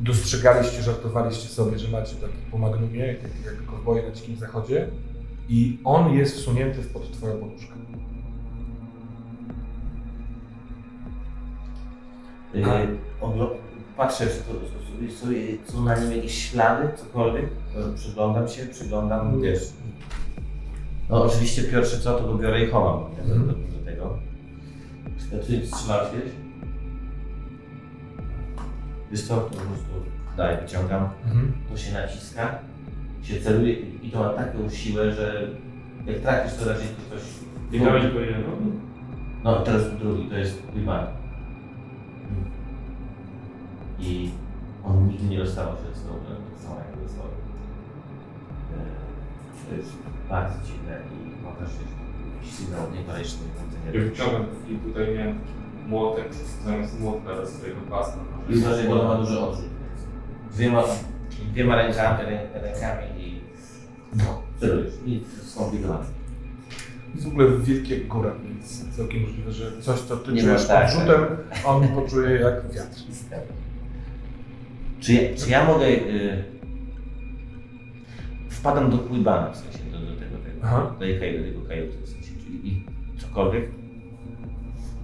dostrzegaliście, żartowaliście sobie, że macie taki po magnumie, jak, jak kowboje na dzikim zachodzie i on jest wsunięty w pod twoją poduszkę. Yy, A. oglo- patrzę, są, na nim jakieś ślady, cokolwiek. To Przyglądam się, przyglądam, wiesz. No oczywiście pierwsze co, to go biorę i chowam nie? do, do, do tego. Czy strzelałeś kiedyś? Wiesz co, po prostu daj, wyciągam, Mhm. to się naciska, się celuje i to ma taką siłę, że jak trafisz to raczej to coś... Biegałeś go jednego? No teraz drugi, to jest Quiban. I on nigdy nie rozstawał się z tą tak samo jak dostał. E, To jest bardzo dziwne i mam też jakiś sygnał niekoniecznie Ja wyciągam i tutaj miałem młotek zamiast młotka do swojego pasa. I uważaj, bo ma duży odrzut. Dwiema, dwiema rękami, rę, rękami i no, celujesz. I skomplikowane. Jest w ogóle wielkie góra, więc całkiem możliwe, że coś, co ty Nie czujesz ma, tak, odrzutem, on poczuje jak wiatr. Czy ja, czy ja mogę... Y, wpadam do Quibana, w sensie do, do tego, tego, Aha. do, tej, do tego kajuty, w sensie, czyli i cokolwiek.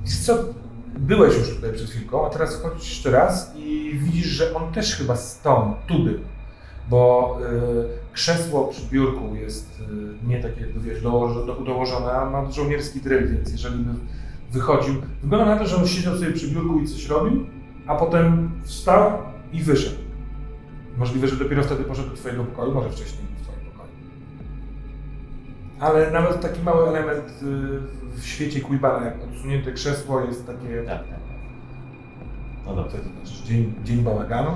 Wiesz co, byłeś już tutaj przed chwilką, a teraz wchodzisz jeszcze raz i widzisz, że on też chyba stąd, tu był. Bo y, krzesło przy biurku jest y, nie takie, jakby, wiesz, dołożone, do, dołożone, a ma żołnierski dryl, więc jeżeli by wychodził, wygląda na to, że on siedział sobie przy biurku i coś robił, a potem wstał i wyszedł. Możliwe, że dopiero wtedy poszedł do twojego pokoju, może wcześniej Ale nawet taki mały element y, w świecie Quibana, jak odsunięte krzesło jest takie Tak, tak. No co dobrze. to znaczy dzień, dzień bałaganu.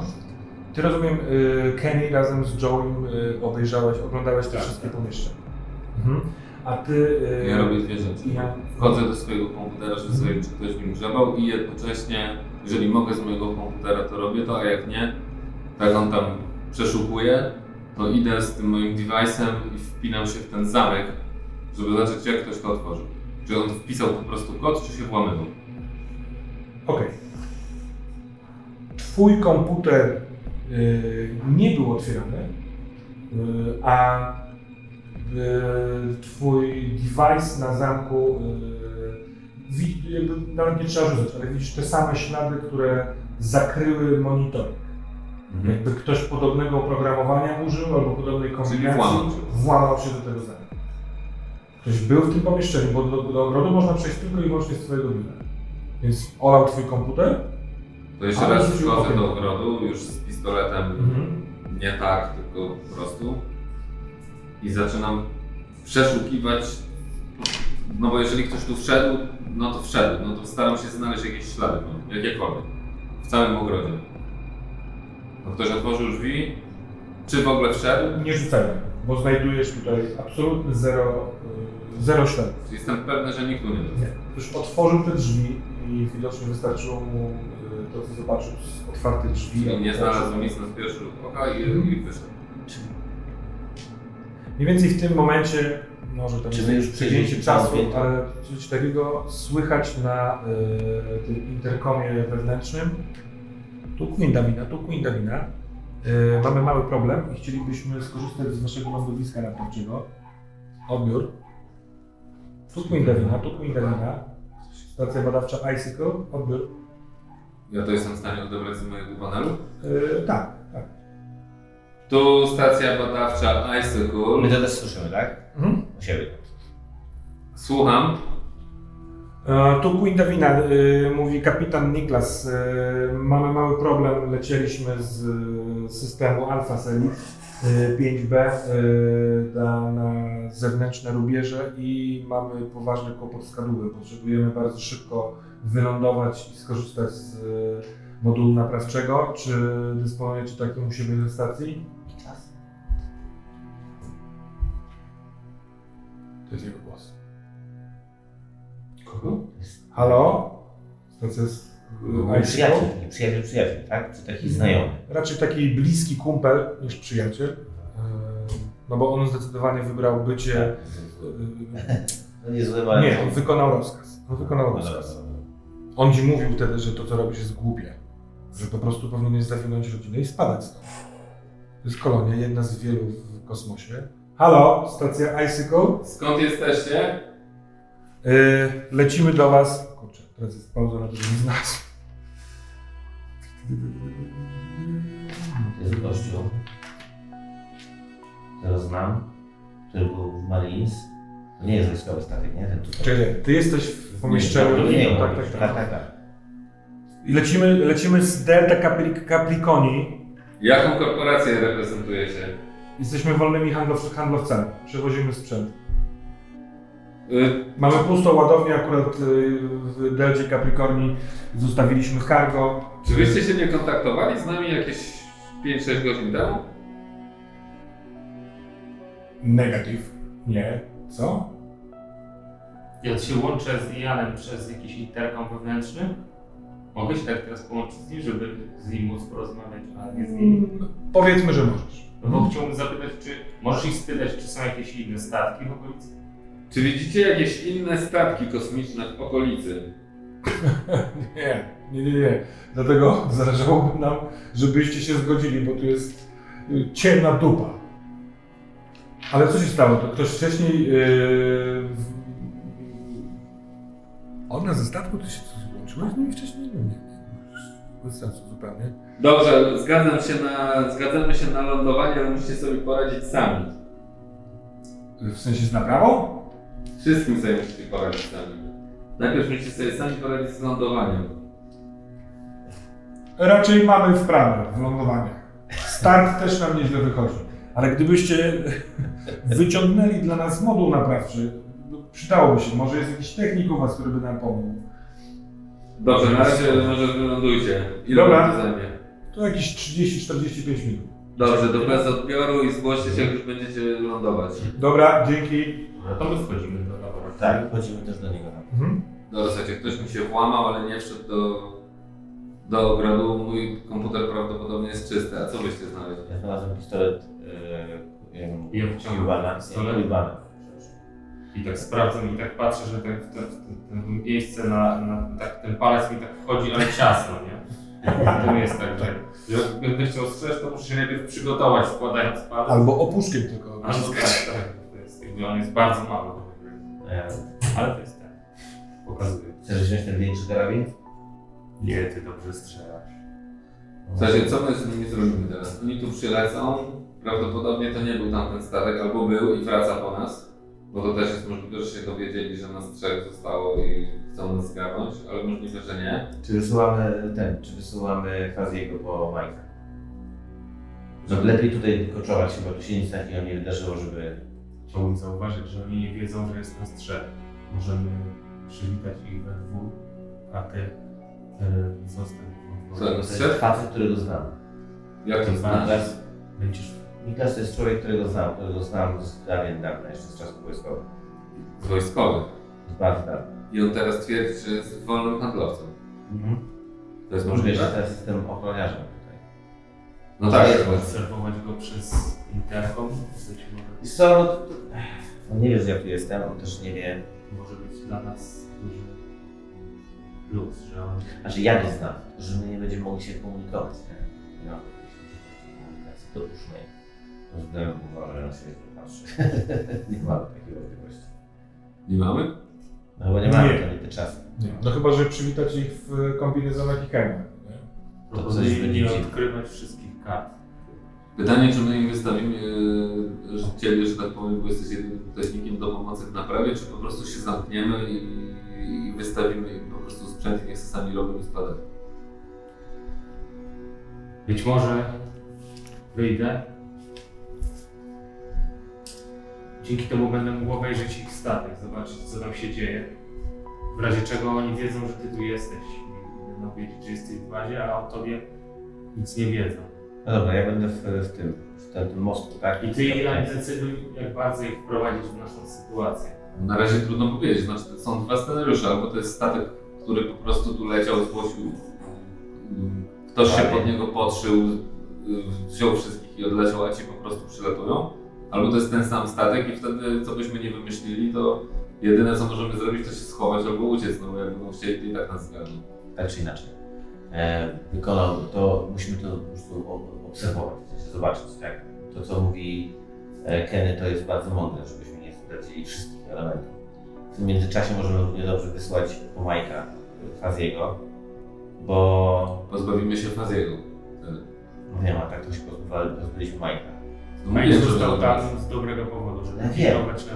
Ty rozumiem, y, Kenny razem z Joe'em y, obejrzałeś, oglądałeś te Tak, wszystkie tak. pomieszczenia. Mhm. A ty... y, Ja robię dwie rzeczy. Ja, Wchodzę do swojego komputera, żeby sobie czy ktoś nim grzebał i jednocześnie, jeżeli mogę z mojego komputera, to robię to, a jak nie, tak on tam przeszukuje, to idę z tym moim device'em i wpinam się w ten zamek, żeby zobaczyć, jak ktoś to otworzył. Czy on wpisał po prostu kod, czy się włamywał. Okej. Twój komputer y, nie był otwierany, y, a y, twój device na zamku, nawet nie trzeba rzucać, ale widzisz te same ślady, które zakryły monitor. Jakby ktoś podobnego oprogramowania użył albo podobnej kombinacji, włamał się. do tego zamku. Ktoś był w tym pomieszczeniu, bo do, do ogrodu można przejść tylko i wyłącznie z twojego biura. Więc olał twój komputer. To jeszcze raz wchodzę do ogrodu, już z pistoletem Mhm. nie tak, tylko po prostu. I zaczynam przeszukiwać. No bo jeżeli ktoś tu wszedł, no to wszedł. No to staram się znaleźć jakieś ślady, no, jakiekolwiek. W całym ogrodzie. No ktoś otworzył drzwi, czy w ogóle wszedł? Nie rzucajmy, bo znajdujesz tutaj absolutny zero, y, zero śladów. Jestem pewny, że nikt tu nie. Nie. Już otworzył te drzwi i widocznie wystarczyło mu y, to, co zobaczył z otwartych drzwi. I nie znalazł nic na pierwszy rzut oka i, Mhm. i wyszedł. Mniej więcej w tym momencie, może Czy my już przejęcie czasu, ale coś takiego słychać na y, tym interkomie wewnętrznym. Tu Queen Davina, tu Queen Davina. Y, mamy mały problem i chcielibyśmy skorzystać z waszego lądowiska naprawczego. Odbiór. Tu Queen Davina, tu Queen Davina. Stacja badawcza Icicle, odbiór. Ja to jestem w stanie odebrać z mojego panelu. Y, tak, tak. Tu stacja badawcza My Icicle. to też słyszymy, tak? Mhm. U siebie. Słucham. E, Tu Queen Davina, y, mówi kapitan Niklas. y, mamy mały problem, lecieliśmy z systemu Alpha Celi y, 5B y, na, na zewnętrzne rubieże i mamy poważny kłopot z kadłubem. Potrzebujemy bardzo szybko wylądować i skorzystać z modułu naprawczego. Czy dysponujecie takim u siebie ze stacji? Czas. To jest jego głos. Kogo? Halo? Stacja z Mój Icicle? przyjaciel, nie przyjaciel, przyjaciel, tak? Czy taki znajomy? Raczej taki bliski kumpel niż przyjaciel. Eee, No bo on zdecydowanie wybrał bycie. No nie złe, Nie, on wykonał rozkaz. On wykonał No rozkaz. On ci mówił wtedy, że to, co robisz, jest głupie. Że po prostu powinieneś zawinąć rodzinę i spadać stąd. To jest kolonia, jedna z wielu w kosmosie. Halo, stacja Icicle. Skąd jesteście? Yy, lecimy do was. Kurczę, teraz jest pauza na to, żebym znalazł. Jest kościół. Teraz znam. Który był w Marines. To nie jest wojskowy statek, nie? Ten tutaj. Czekaj, ty jesteś w pomieszczeniu. Nie, tak, tak, tak, tak. tak, tak. I lecimy, lecimy z Delta Capri- Capricorni. Jaką korporację reprezentujecie? Jesteśmy wolnymi handlow- handlowcami. Przewozimy sprzęt. Y, Mamy pustą ładownię akurat y, w Delcie Capricorni. Zostawiliśmy cargo. Czy wyście się nie kontaktowali z nami jakieś 5-6 godzin temu? Negatyw. Nie. Co? Ja się łączę z Janem przez jakiś interkom wewnętrzny. Mogę się tak teraz połączyć z nim, żeby z nim móc porozmawiać, a nie z nim. Mm, Powiedzmy, że możesz. No bo chciałbym zapytać, czy możesz ich spytać, czy są jakieś inne statki w okolicy? Czy widzicie jakieś inne statki kosmiczne w okolicy? [laughs] Nie, nie, nie, nie. Dlatego zależałoby nam, żebyście się zgodzili, bo tu jest y, ciemna dupa. Ale co się stało? To ktoś wcześniej. Yy. Ona ze statku, ty się złączyłaś z nimi wcześniej? No nie, nie. Bez sensu zupełnie. Dobrze, zgadzam się na, zgadzamy się na lądowanie, ale musicie sobie poradzić sami. W sensie z naprawą? Wszystkim musicie poradzić sami. Najpierw musicie sobie sami poradzić z lądowaniem. Raczej mamy wprawę w lądowaniach. Start też nam nieźle wychodzi. Ale gdybyście [laughs] wyciągnęli dla nas moduł naprawczy, no, przydałoby się. Może jest jakiś technik u was, który by nam pomógł. Dobrze, na razie może wylądujcie. Ile Dobra. wam to zajmie? To jakieś 30-45 minut. Dobrze, to bez odbioru i zgłoście się, jak już będziecie lądować. Dobra, dzięki. No to my wchodzimy do laboratorium. Tak, chodzimy też do niego. Mhm. Dobra, słuchajcie, ktoś mi się włamał, ale nie wszedł do, do ogrodu. Mój komputer prawdopodobnie jest czysty. A co byście znaleźli? Ja znalazłem pistolet yy. Nie, Iwana. I tak sprawdzam i tak patrzę, że tak w te, w te, miejsce na, na tak ten palec mi tak wchodzi, ale ciasno, nie? To nie jest tak, że że będę chciał strzec, to muszę się najpierw przygotować, wkładając palec. Albo opuszkiem tylko. A no [laughs] tak, tak. On jest bardzo mały. E, Ale to jest tak. Pokazuję. Chcesz wziąć ten większy karabin? Nie, ty dobrze strzelasz. Słuchajcie, co my z nimi zrobimy teraz? Oni tu przylecą, prawdopodobnie to nie był tamten statek, albo był i wraca po nas. Bo to też jest możliwe, że się dowiedzieli, że nas trzech zostało i chcą nas zgarnąć, ale możliwe, że nie. Czy wysyłamy ten, czy wysyłamy Faziego po Majka? No lepiej tutaj koczować, chyba tu się nic takiego nie wydarzyło, żeby... Chciałbym zauważyć, że oni nie wiedzą, że jest nas trzech. Możemy przywitać ich we dwóch, a ty e, zostań. Co? To jest facet, którego znam. Jak to znasz? Niklas, Będziesz Niklas to jest człowiek, którego znam, którego znam z dawien dawna, jeszcze z czasów wojskowych. Z wojskowych. Z bardzo dawna. I on teraz twierdzi, że jest wolnym handlowcem. To jest Możliwe, że możliwe? teraz jestem ochroniarzem tutaj. No tak, obserwować go przez interkom. Być może, Wiesz co, no, to, on nie wie, że ja tu jestem, on też nie wie. może być dla nas duży plus, że on Znaczy ja go znam, że my nie będziemy mogli się komunikować. Nie, nie komunikacji, to już nie. To względem uważa, że na siebie nie patrzy. [laughs] nie mamy takiej możliwości. nie mamy? No bo nie mamy, Nie. to nie te czasy. Nie. No chyba, że przywitać ich w kombinezonach i hełmach. nie? To będzie nie dziwne. odkrywać wszystkich kart. Pytanie, czy my im wystawimy e, ciebie, że tak powiem, bo jesteś jedynym technikiem do pomocy w naprawie, czy po prostu się zamkniemy i, i wystawimy im po prostu sprzęt i niech sami robią i spadają. Być może wyjdę. Dzięki temu będę mógł obejrzeć ich statek, zobaczyć co tam się dzieje. W razie czego oni wiedzą, że ty tu jesteś będą wiedzieć, że jesteś w bazie, a o tobie nic nie wiedzą. No dobra, ja będę w, w tym, w tym, tym mostku, tak? I ty Ilan decyduj, jak bardzo ich wprowadzić w naszą sytuację. Na razie trudno powiedzieć, znaczy to są dwa scenariusze, albo to jest statek, który po prostu tu leciał, zgłosił, mm, ktoś się pod niego podszył, y, wziął wszystkich i odleciał, a ci po prostu przylatują. Albo to jest ten sam statek i wtedy, co byśmy nie wymyślili, to Jedyne co możemy zrobić to się schować albo uciec, no bo jak będą chcieli to i tak nas zgarną. tak czy inaczej. E, wykonał to, musimy to po prostu obserwować, zobaczyć, tak? To, co mówi e, Kenny, to jest bardzo mądre, żebyśmy nie stracili wszystkich elementów. W tym międzyczasie możemy równie dobrze wysłać po Majka Faziego, bo Pozbawimy się Faziego. no nie ma, tak to się pozbywali, pozbyliśmy Majka. No mówię, że został to- tam z dobrego powodu, żeby Ja wiem,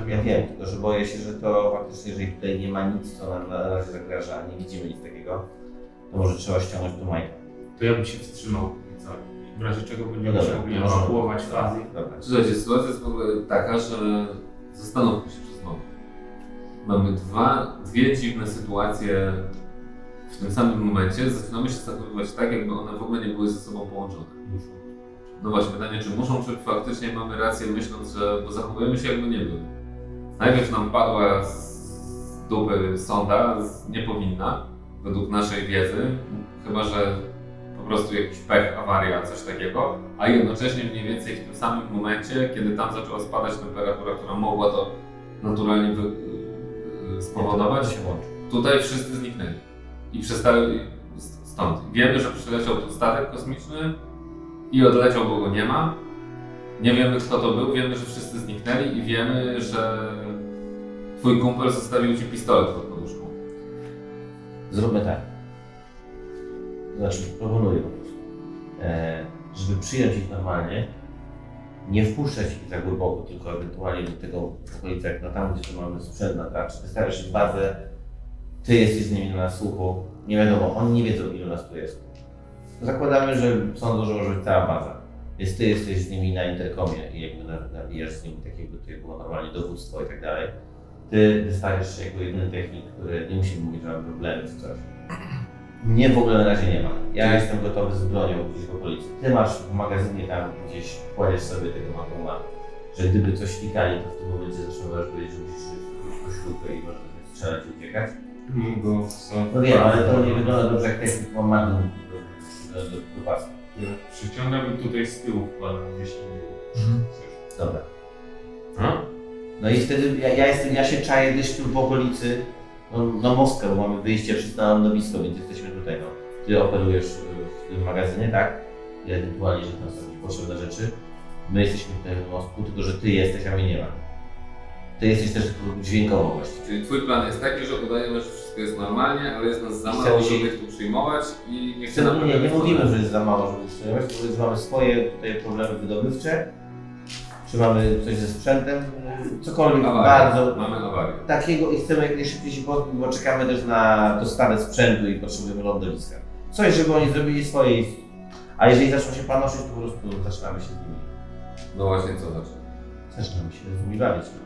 Ja wiem, tylko że boję się, że to faktycznie, jeżeli tutaj nie ma nic, co nam na razie zagraża, a nie widzimy nic takiego, to może trzeba ściągnąć do Majka. To ja bym się wstrzymał. i co? W razie czego będziemy No mogli no ewakuować fazy. Dobra. Słuchajcie, sytuacja jest w ogóle taka, że zastanówmy się przez moment. Mamy dwa, dwie dziwne sytuacje w tym samym momencie. Zaczynamy się zachowywać tak, jakby one w ogóle nie były ze sobą połączone. No właśnie, pytanie, czy muszą, czy faktycznie mamy rację myśląc, że bo zachowujemy się jakby nie były. Najpierw nam padła z dupy sonda, nie powinna, według naszej wiedzy, chyba że po prostu jakiś pech, awaria, coś takiego, a jednocześnie mniej więcej w tym samym momencie, kiedy tam zaczęła spadać temperatura, która mogła to naturalnie yy, spowodować, się łączy. tutaj wszyscy zniknęli i przestali stąd. Wiemy, że przyleciał tu statek kosmiczny i odleciał, bo go nie ma. Nie wiemy, kto to był, wiemy, że wszyscy zniknęli i wiemy, że twój kumpel zostawił ci pistolet pod poduszką. Zróbmy tak. Znaczy, proponuję po prostu. E, żeby przyjąć ich normalnie, nie wpuszczać ich za głęboko, tylko ewentualnie do tego okolicy, jak na tam, gdzie to mamy sprzęt na tarczy. Wystarczy bazę, ty jesteś z nimi na słuchu, nie wiadomo, oni nie wiedzą, ilu nas tu jest. Zakładamy, że sądzą, że może być cała baza. Więc ty jesteś z nimi na interkomie i jakby na- nawijasz z nimi tak jakby było normalnie dowództwo i tak dalej. Ty wystajesz się jako jedyny technik, który nie musi mówić, że ma problemy czy coś. Mnie w ogóle na razie nie ma. Ja jestem gotowy z bronią gdzieś w okolicy. Ty masz w magazynie tam gdzieś, kładziesz sobie tego makoma, że gdyby coś klikali, to w tym momencie zaczynasz powiedzieć, że musisz po śrubkę i można strzelać i uciekać. Go są No wiem, ale to nie wygląda dobrze jak technik ma magum do, do, do, do pasu. Przyciągam i tutaj z tyłu wkładam gdzieś indziej. Coś. Dobra. A? No i wtedy ja, ja jestem, ja się czaję gdzieś tu w okolicy, no, no Moskwę, bo mamy wyjście wszyscy na lądowisko, więc jesteśmy tutaj, no. Ty operujesz y, w tym magazynie, tak? I ewentualnie, że tam są jakieś potrzebne rzeczy. My jesteśmy tutaj w Moskwu, tylko że ty jesteś, a mnie nie ma. Ty jesteś też tylko dźwiękowo właściwie. Czyli twój plan jest taki, że udajemy, że wszystko jest normalnie, ale jest nas za mało, się- żeby ich tu przyjmować i nie Nie, chcemy... nie, nie mówimy, że jest za mało, żeby utrzymywać, tylko że mamy swoje tutaj problemy wydobywcze, czy mamy coś ze sprzętem, cokolwiek Awarię. bardzo Mamy awarię. takiego i chcemy jak najszybciej się pozbyć, bo czekamy też na dostawę sprzętu i potrzebujemy lądowiska. Coś, żeby oni zrobili swoje. A jeżeli zaczną się panoszyć, to po prostu zaczynamy się z nimi. No właśnie, co znaczy? Zaczynamy się z nimi bawić. No.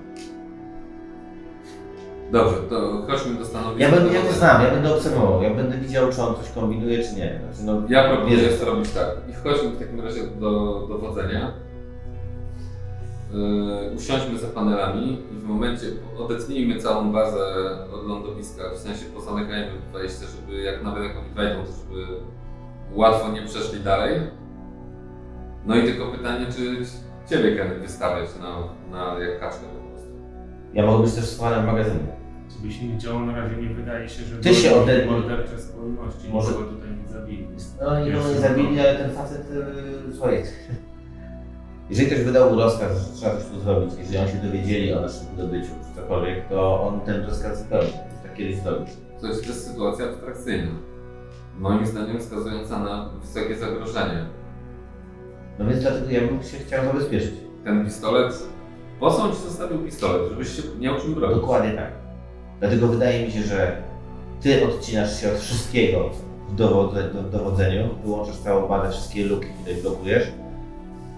Dobrze, to chodźmy do stanowiska. Ja będę, ja go znam, ja będę obserwował, ja będę widział, czy on coś kombinuje, czy nie. Znaczy, no, Ja proponuję wierzę. to robić tak. I chodźmy w takim razie do dowodzenia. Yy, usiądźmy za panelami i w momencie odetnijmy całą bazę od lądowiska, w sensie pozamykajmy wejście, żeby jak nawet jak oni wejdą, to żeby łatwo nie przeszli dalej. No i tylko pytanie, czy Ciebie Kenny wystawiać na, na jak kaczkę po prostu. Ja mogę być też schowany w magazynie. Żeby się nie działo, na razie nie wydaje się, że Ty się były ode- mordercze skłonności. Może- Może tutaj nie zabili. No go nie no. zabili, ale ten facet, yy, słuchaj, jeżeli ktoś wydał mu rozkaz, że trzeba coś tu zrobić, jeżeli on się dowiedzieli o naszym wydobyciu czy cokolwiek, to on ten rozkaz. Tak zrobił. To jest, to jest sytuacja abstrakcyjna. Moim zdaniem wskazująca na wysokie zagrożenie. No więc dlatego ja bym się chciał zabezpieczyć. Ten pistolet, po co on ci zostawił pistolet? Żebyś się miał czym bronić. Dokładnie tak. Dlatego wydaje mi się, że ty odcinasz się od wszystkiego w dowodze, do, dowodzeniu, wyłączasz całą bazę, wszystkie luki tutaj blokujesz.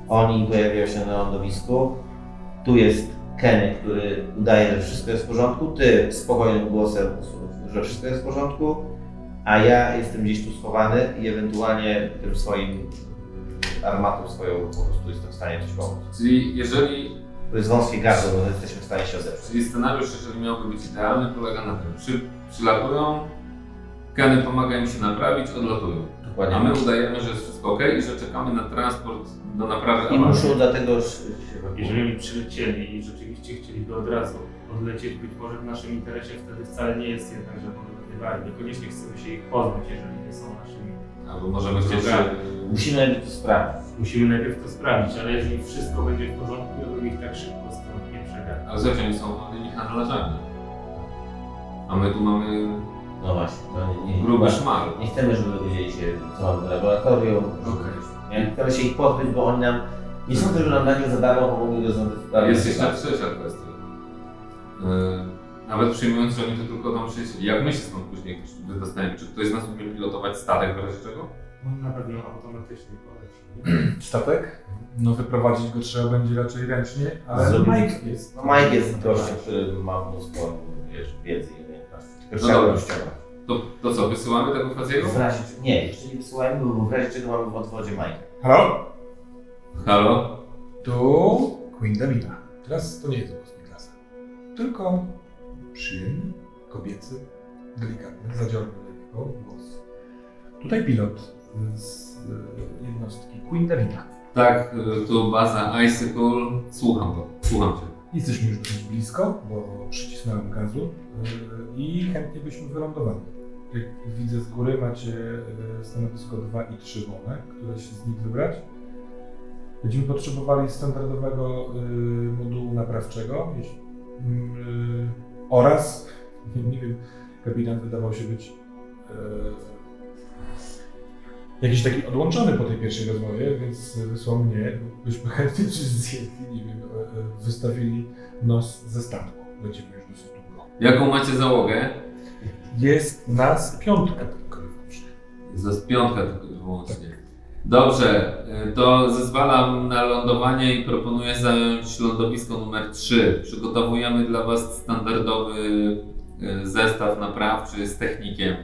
Oni pojawiają się na lądowisku. Tu jest Kenny, który udaje, że wszystko jest w porządku. Ty spokojnym głosem, że wszystko jest w porządku. A ja jestem gdzieś tu schowany i ewentualnie tym swoim armatą swoją po prostu jestem w stanie coś pomóc. Czyli jeżeli, To jest wąskie gardło, bo jesteśmy w stanie się odeprzeć. czyli scenariusz, jeżeli miałby być idealny, polega na tym, przy, przylatują, Kenny pomaga im się naprawić, odlatują. Dokładnie. A my udajemy, że jest wszystko ok i że czekamy na transport do naprawy I muszą dlatego Jeżeli oni przylecieli i rzeczywiście chcieliby od razu odlecieć, być może w naszym interesie wtedy wcale nie jest jednak, że odlatywali. Niekoniecznie chcemy się ich pozbyć, jeżeli nie są naszymi. Albo możemy chcieć... Musimy najpierw to sprawdzić. Musimy najpierw to sprawdzić, ale jeżeli wszystko będzie w porządku, to bym ich tak szybko stąd nie przegadał. Ale zobacz, oni są wolnymi handlarzami. A my tu mamy No właśnie, to nie, nie, gruby szmal. nie chcemy, żeby dowiedzieli się, co mamy w laboratorium. Okej. Nie chcemy się ich pozbyć, bo oni nam nie sądzę, że nam na nie za darmo pomogli rozwiązać. Jest jeszcze trzecia kwestia. Yy, Nawet przyjmując, że oni to tylko tam przylecieli, jak my się stąd później wydostaniemy? Czy ktoś z nas umie pilotować statek w razie czego? On na pewno automatycznie poleci. [clears throat] Statek? No wyprowadzić go trzeba będzie raczej ręcznie, ale Zrobić. Mike jest. No Mike jest gościem, który ma mnóstwo wiesz, wiedzy i umiejętności. No dobra. To, to co, wysyłamy tego Faziego? W razie, nie, jeszcze nie wysyłajmy, bo w razie czego mamy w odwodzie Mike. Halo? Halo? Tu Queen Davina. Teraz to nie jest głos Niklasa. Tylko przyjemny, kobiecy, delikatny, zadziorny lekko głos. Tutaj pilot z e, jednostki Queen Davina. Tak, y, tu baza Icicle. Słucham go. Słucham cię. Jesteśmy już dość blisko, bo przycisnąłem gazu e, i chętnie byśmy wylądowali. Jak widzę z góry macie e, stanowisko 2 i 3 wolne, które się z nich wybrać. Będziemy potrzebowali standardowego e, modułu naprawczego mm, e, oraz, [laughs] nie, wiem, kapitan wydawał się być jakiś taki odłączony po tej pierwszej rozmowie, więc wysłał mnie, byśmy [laughs] chętnie coś zjedli, nie wiem, wystawili nos ze statku. Będziemy już dosyć długo. Jaką macie załogę? Jest nas piątka tylko i wyłącznie. Jest nas piątka tylko i wyłącznie. Dobrze, y, to zezwalam na lądowanie i proponuję zająć lądowisko numer 3. Przygotowujemy dla Was standardowy y, zestaw naprawczy z technikiem.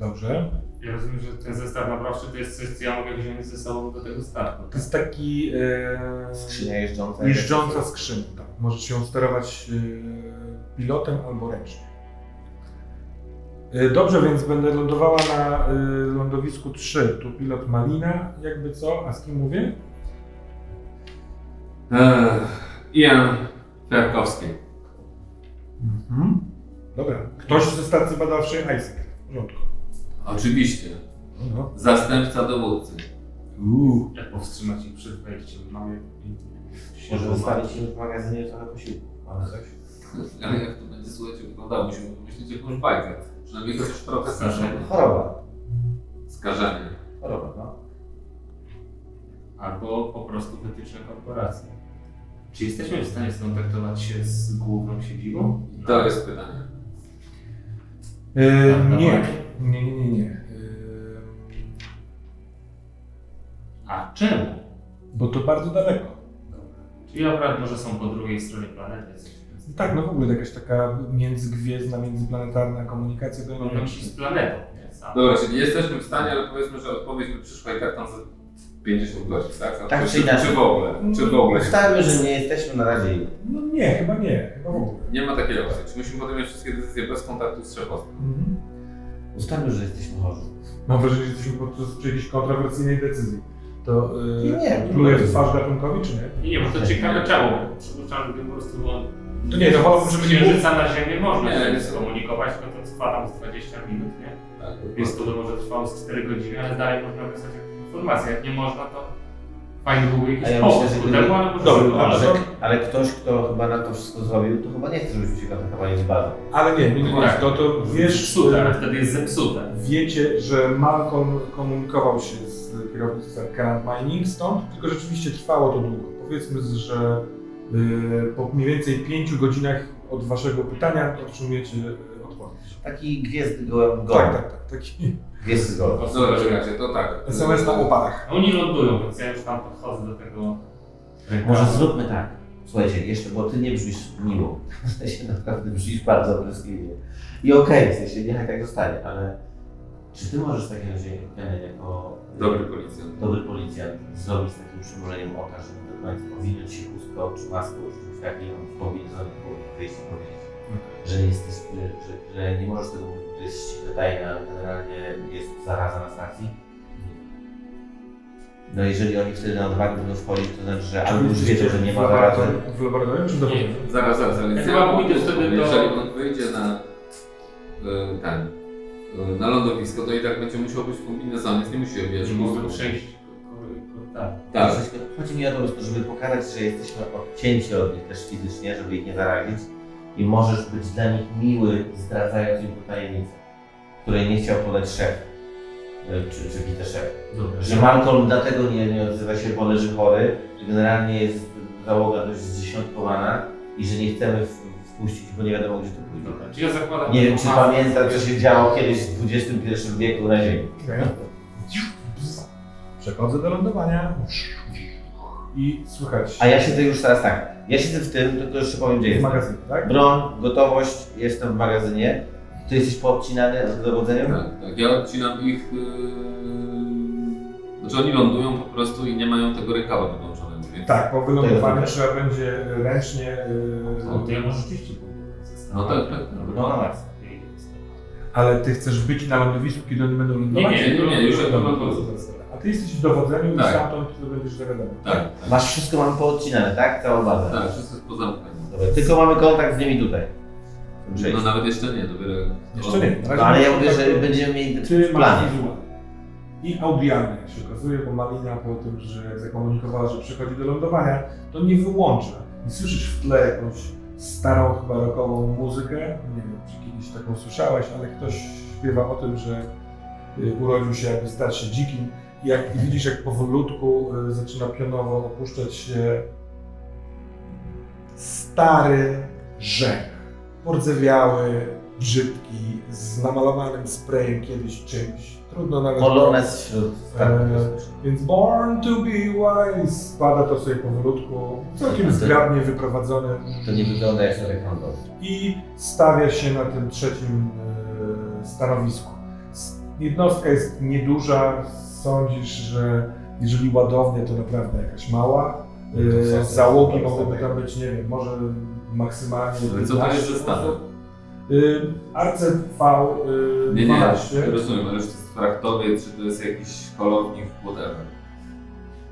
Dobrze. Ja rozumiem, że ten zestaw naprawczy to jest coś, co ja mogę wziąć ze sobą do tego statku. To jest taki e, Skrzynia jeżdżąca. jeżdżąca skrzynia. Tak. Możesz ją sterować e, pilotem albo ręcznie. E, Dobrze, więc będę lądowała na e, lądowisku 3. Tu pilot Malina, jakby co, a z kim mówię? Ech, Ian Ferkowski. Mhm. Dobra. Ktoś ze stacji badawczej ISIC. W porządku. Oczywiście. No. Zastępca dowódcy. Uuu. Jak powstrzymać ich przed wejściem? Mamy... Może zostawić im w magazynie trochę posiłku. Mamy coś? Ale jak to będzie słuchajcie wyglądało? Musimy wymyślić jakąś bajkę. Przynajmniej chociaż trochę Skażenie. Choroba. skażenie. Choroba, no. Albo po prostu wytyczne korporacji. Czy jesteśmy w stanie skontaktować się z główną siedzibą? To jest pytanie. E, Tak, nie. nie, nie, nie, nie. E, A czemu? bo to bardzo daleko. Czyli akurat może są po drugiej stronie planety. Tak, no w ogóle jakaś taka międzygwiezdna, międzyplanetarna komunikacja to No ci z planetą, nie? Sam. Dobra, czyli jesteśmy w stanie, ale powiedzmy, że odpowiedź by przyszła i tak tam za 50 godzin, tak? Tak czy, czy inaczej. czy w ogóle? Czy w ogóle? Ustalmy, że nie jesteśmy na razie. No nie, chyba nie, chyba w ogóle. Nie ma takiej opcji. Czy musimy podejmować wszystkie decyzje bez kontaktu z szefostwem? Mhm. Ustalmy, że jesteśmy chorzy. Mam wrażenie, że jesteśmy podczas przy jakiejś kontrowersyjnej decyzji. To Nie, yy, nie, pluje nie. w twarz gatunkowi, czy nie? Nie, nie, bo to ciekawe czemu. Przypuszczam, że po prostu było To nie, no wolałbym, z żeby nie. Księżyca na Ziemię można Nie, się skomunikować, no to trwa tam z 20 minut, nie? Tak. Więc to może trwało z 4 godziny, ale dalej można wysłać jakąś informację. Jak nie można, to fajnie byłby jakiś ja myślę, gdyby- temu, ale może sobie ale to- Ale ktoś, kto chyba na to wszystko zrobił, to chyba nie chce, żebyśmy się kontaktowali z bazą. Ale nie, nie, nie, Tak. to, to wiesz, Zepsute, ale wtedy jest zepsute. wiecie, że Malcolm komunikował się z kierownictwem Current Mining stąd, tylko rzeczywiście trwało to długo. Powiedzmy, że po mniej więcej 5 godzinach od waszego pytania otrzymujecie yy, odpowiedź. Taki gwiezdny gołem Tak, tak, tak. Taki [laughs] Gwiezdny gołem. Dobra, czekajcie, to tak. SMS na oparach. A Oni lądują, więc ja już tam podchodzę do tego Może zróbmy tak. Słuchajcie, jeszcze, bo ty nie brzmisz miło. [laughs] W sensie naprawdę brzmisz bardzo obryskliwie. I okej, w sensie niechaj tak zostanie, ale czy ty możesz w takim razie, jako Dobry policjant. dobry policjant zrobić z takim przymrużeniem oka, żeby przykład owinąć się chustką czy maską, czy jak nie w kombinezonie wyjść i powiedzieć, że jesteś, że, że, nie możesz tego mówić, to jest ściśle tajna, generalnie jest zaraza na stacji? No jeżeli oni wtedy na odwagę będą wchodzić, to znaczy, że albo już wiedzą, że nie ma zarazy. W laboratorium czy? Nie, Zaraz, zaraz, ale Ja ja chyba pójdę wtedy do- Jeżeli on wyjdzie na y, ten, y, na lądowisko, to i tak będzie musiał być w kombinezonie, nie musi wiesz, że mogę przejść. Tak. Tak. Chodzi mi o to po prostu, żeby pokazać, że jesteśmy odcięci od nich też fizycznie, żeby ich nie zarazić i możesz być dla nich miły, zdradzając im tę tajemnicę, której nie chciał podać szef, y, czy, czy witeszef. Dobra. Że Malcolm dlatego nie, nie odzywa się, bo leży chory, że generalnie jest załoga dość zdziesiątkowana i że nie chcemy wpuścić, bo nie wiadomo gdzie to pójdzie. Czy ja zakładam... Nie wiem, czy pamięta, co się działo kiedyś w XXI wieku na Ziemi. Okej. Przechodzę do lądowania i słychać A ja siedzę już teraz tak. Ja siedzę w tym, tylko jeszcze powiem, gdzie w jestem. magazynie, tak? Broń, gotowość, jestem w magazynie. Ty jesteś poobcinany z dowodzeniem? Tak, tak. Ja odcinam ich. Yy... Znaczy oni lądują po prostu i nie mają tego rękawa wyłączonego, więc. Tak, po wylądowaniu trzeba będzie ręcznie... Yy, O, to ja może rzeczywiście. No tak, tak. tak. No na maksa. Ale ty chcesz być na lądowisku, kiedy oni będą lądować? Nie, nie, nie, już Dobra, jak to ty jesteś w dowodzeniu Tak. i stamtąd będziesz zawiadomiony. Tak, tak. Masz wszystko mam poodcinane, tak? Całą bazę. Tak, wszystko jest pozamykane. Dobra, tylko mamy kontakt z nimi tutaj. Tym No nawet jeszcze nie, dopiero. Jeszcze nie. No, ale ja mówię, że będziemy mieli Ty w planie. I audialny, jak się okazuje, bo Malina po tym, że zakomunikowała, że przychodzi do lądowania, to nie wyłącza. I słyszysz w tle jakąś starą, chyba rockową muzykę. Nie wiem, czy kiedyś taką słyszałeś, ale ktoś śpiewa o tym, że y, urodził się, jakby stać się dzikim. Jak widzisz, jak powolutku y, zaczyna pionowo opuszczać się stary rzek. Pordzewiały, brzydki, z namalowanym sprayem kiedyś czymś. Trudno nawet... Polonez wśród kosmicznych. Więc Born to be wise spada to sobie powolutku, całkiem zgrabnie wyprowadzony To nie wygląda jak handlowy. i stawia się na tym trzecim e, stanowisku. Jednostka jest nieduża, sądzisz, że jeżeli ładownia to naprawdę jakaś mała. Są- Załogi mogłyby tam być, nie wiem, może maksymalnie Ale co to jest 15 ze stanem? osób. Y, RCV y, Nie, nie, 12. rozumiem, ale czy to jest czy to jest jakiś kolownik, whatever.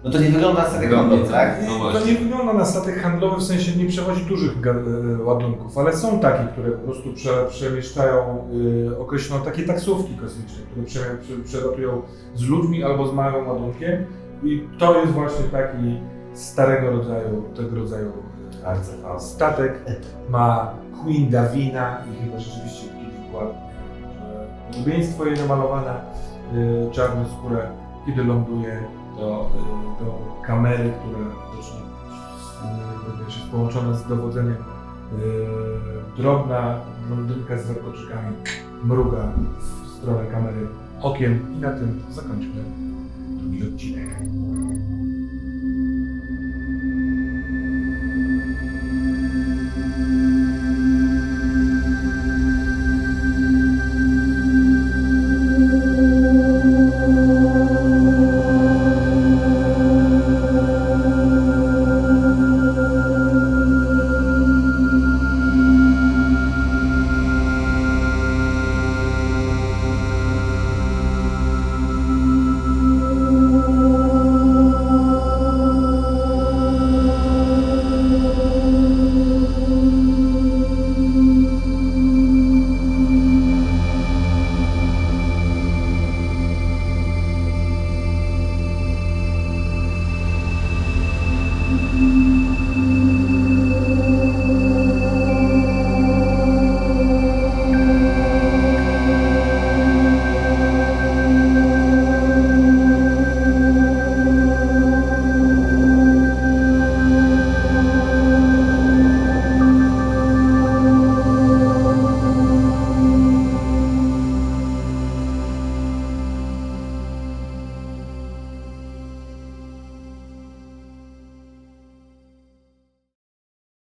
No to nie wygląda na statek handlowy, tak? No Nie, to nie wygląda na statek handlowy, w sensie nie przewozi dużych e, ładunków, ale są takie, które po prostu prze, przemieszczają y, określoną, takie taksówki kosmiczne, które prze, prze, przelatują z ludźmi albo z małym ładunkiem i to jest właśnie taki starego rodzaju, tego rodzaju RCV. statek. Ma Queen Davina i chyba rzeczywiście taki wykład, że podobieństwo jej namalowane, y, czarną skórę, kiedy ląduje do, do kamery, widocznie y, wiesz, jest połączona z dowodzeniem. Y, drobna blondynka z warkoczykami mruga w stronę kamery okiem i na tym zakończmy drugi odcinek.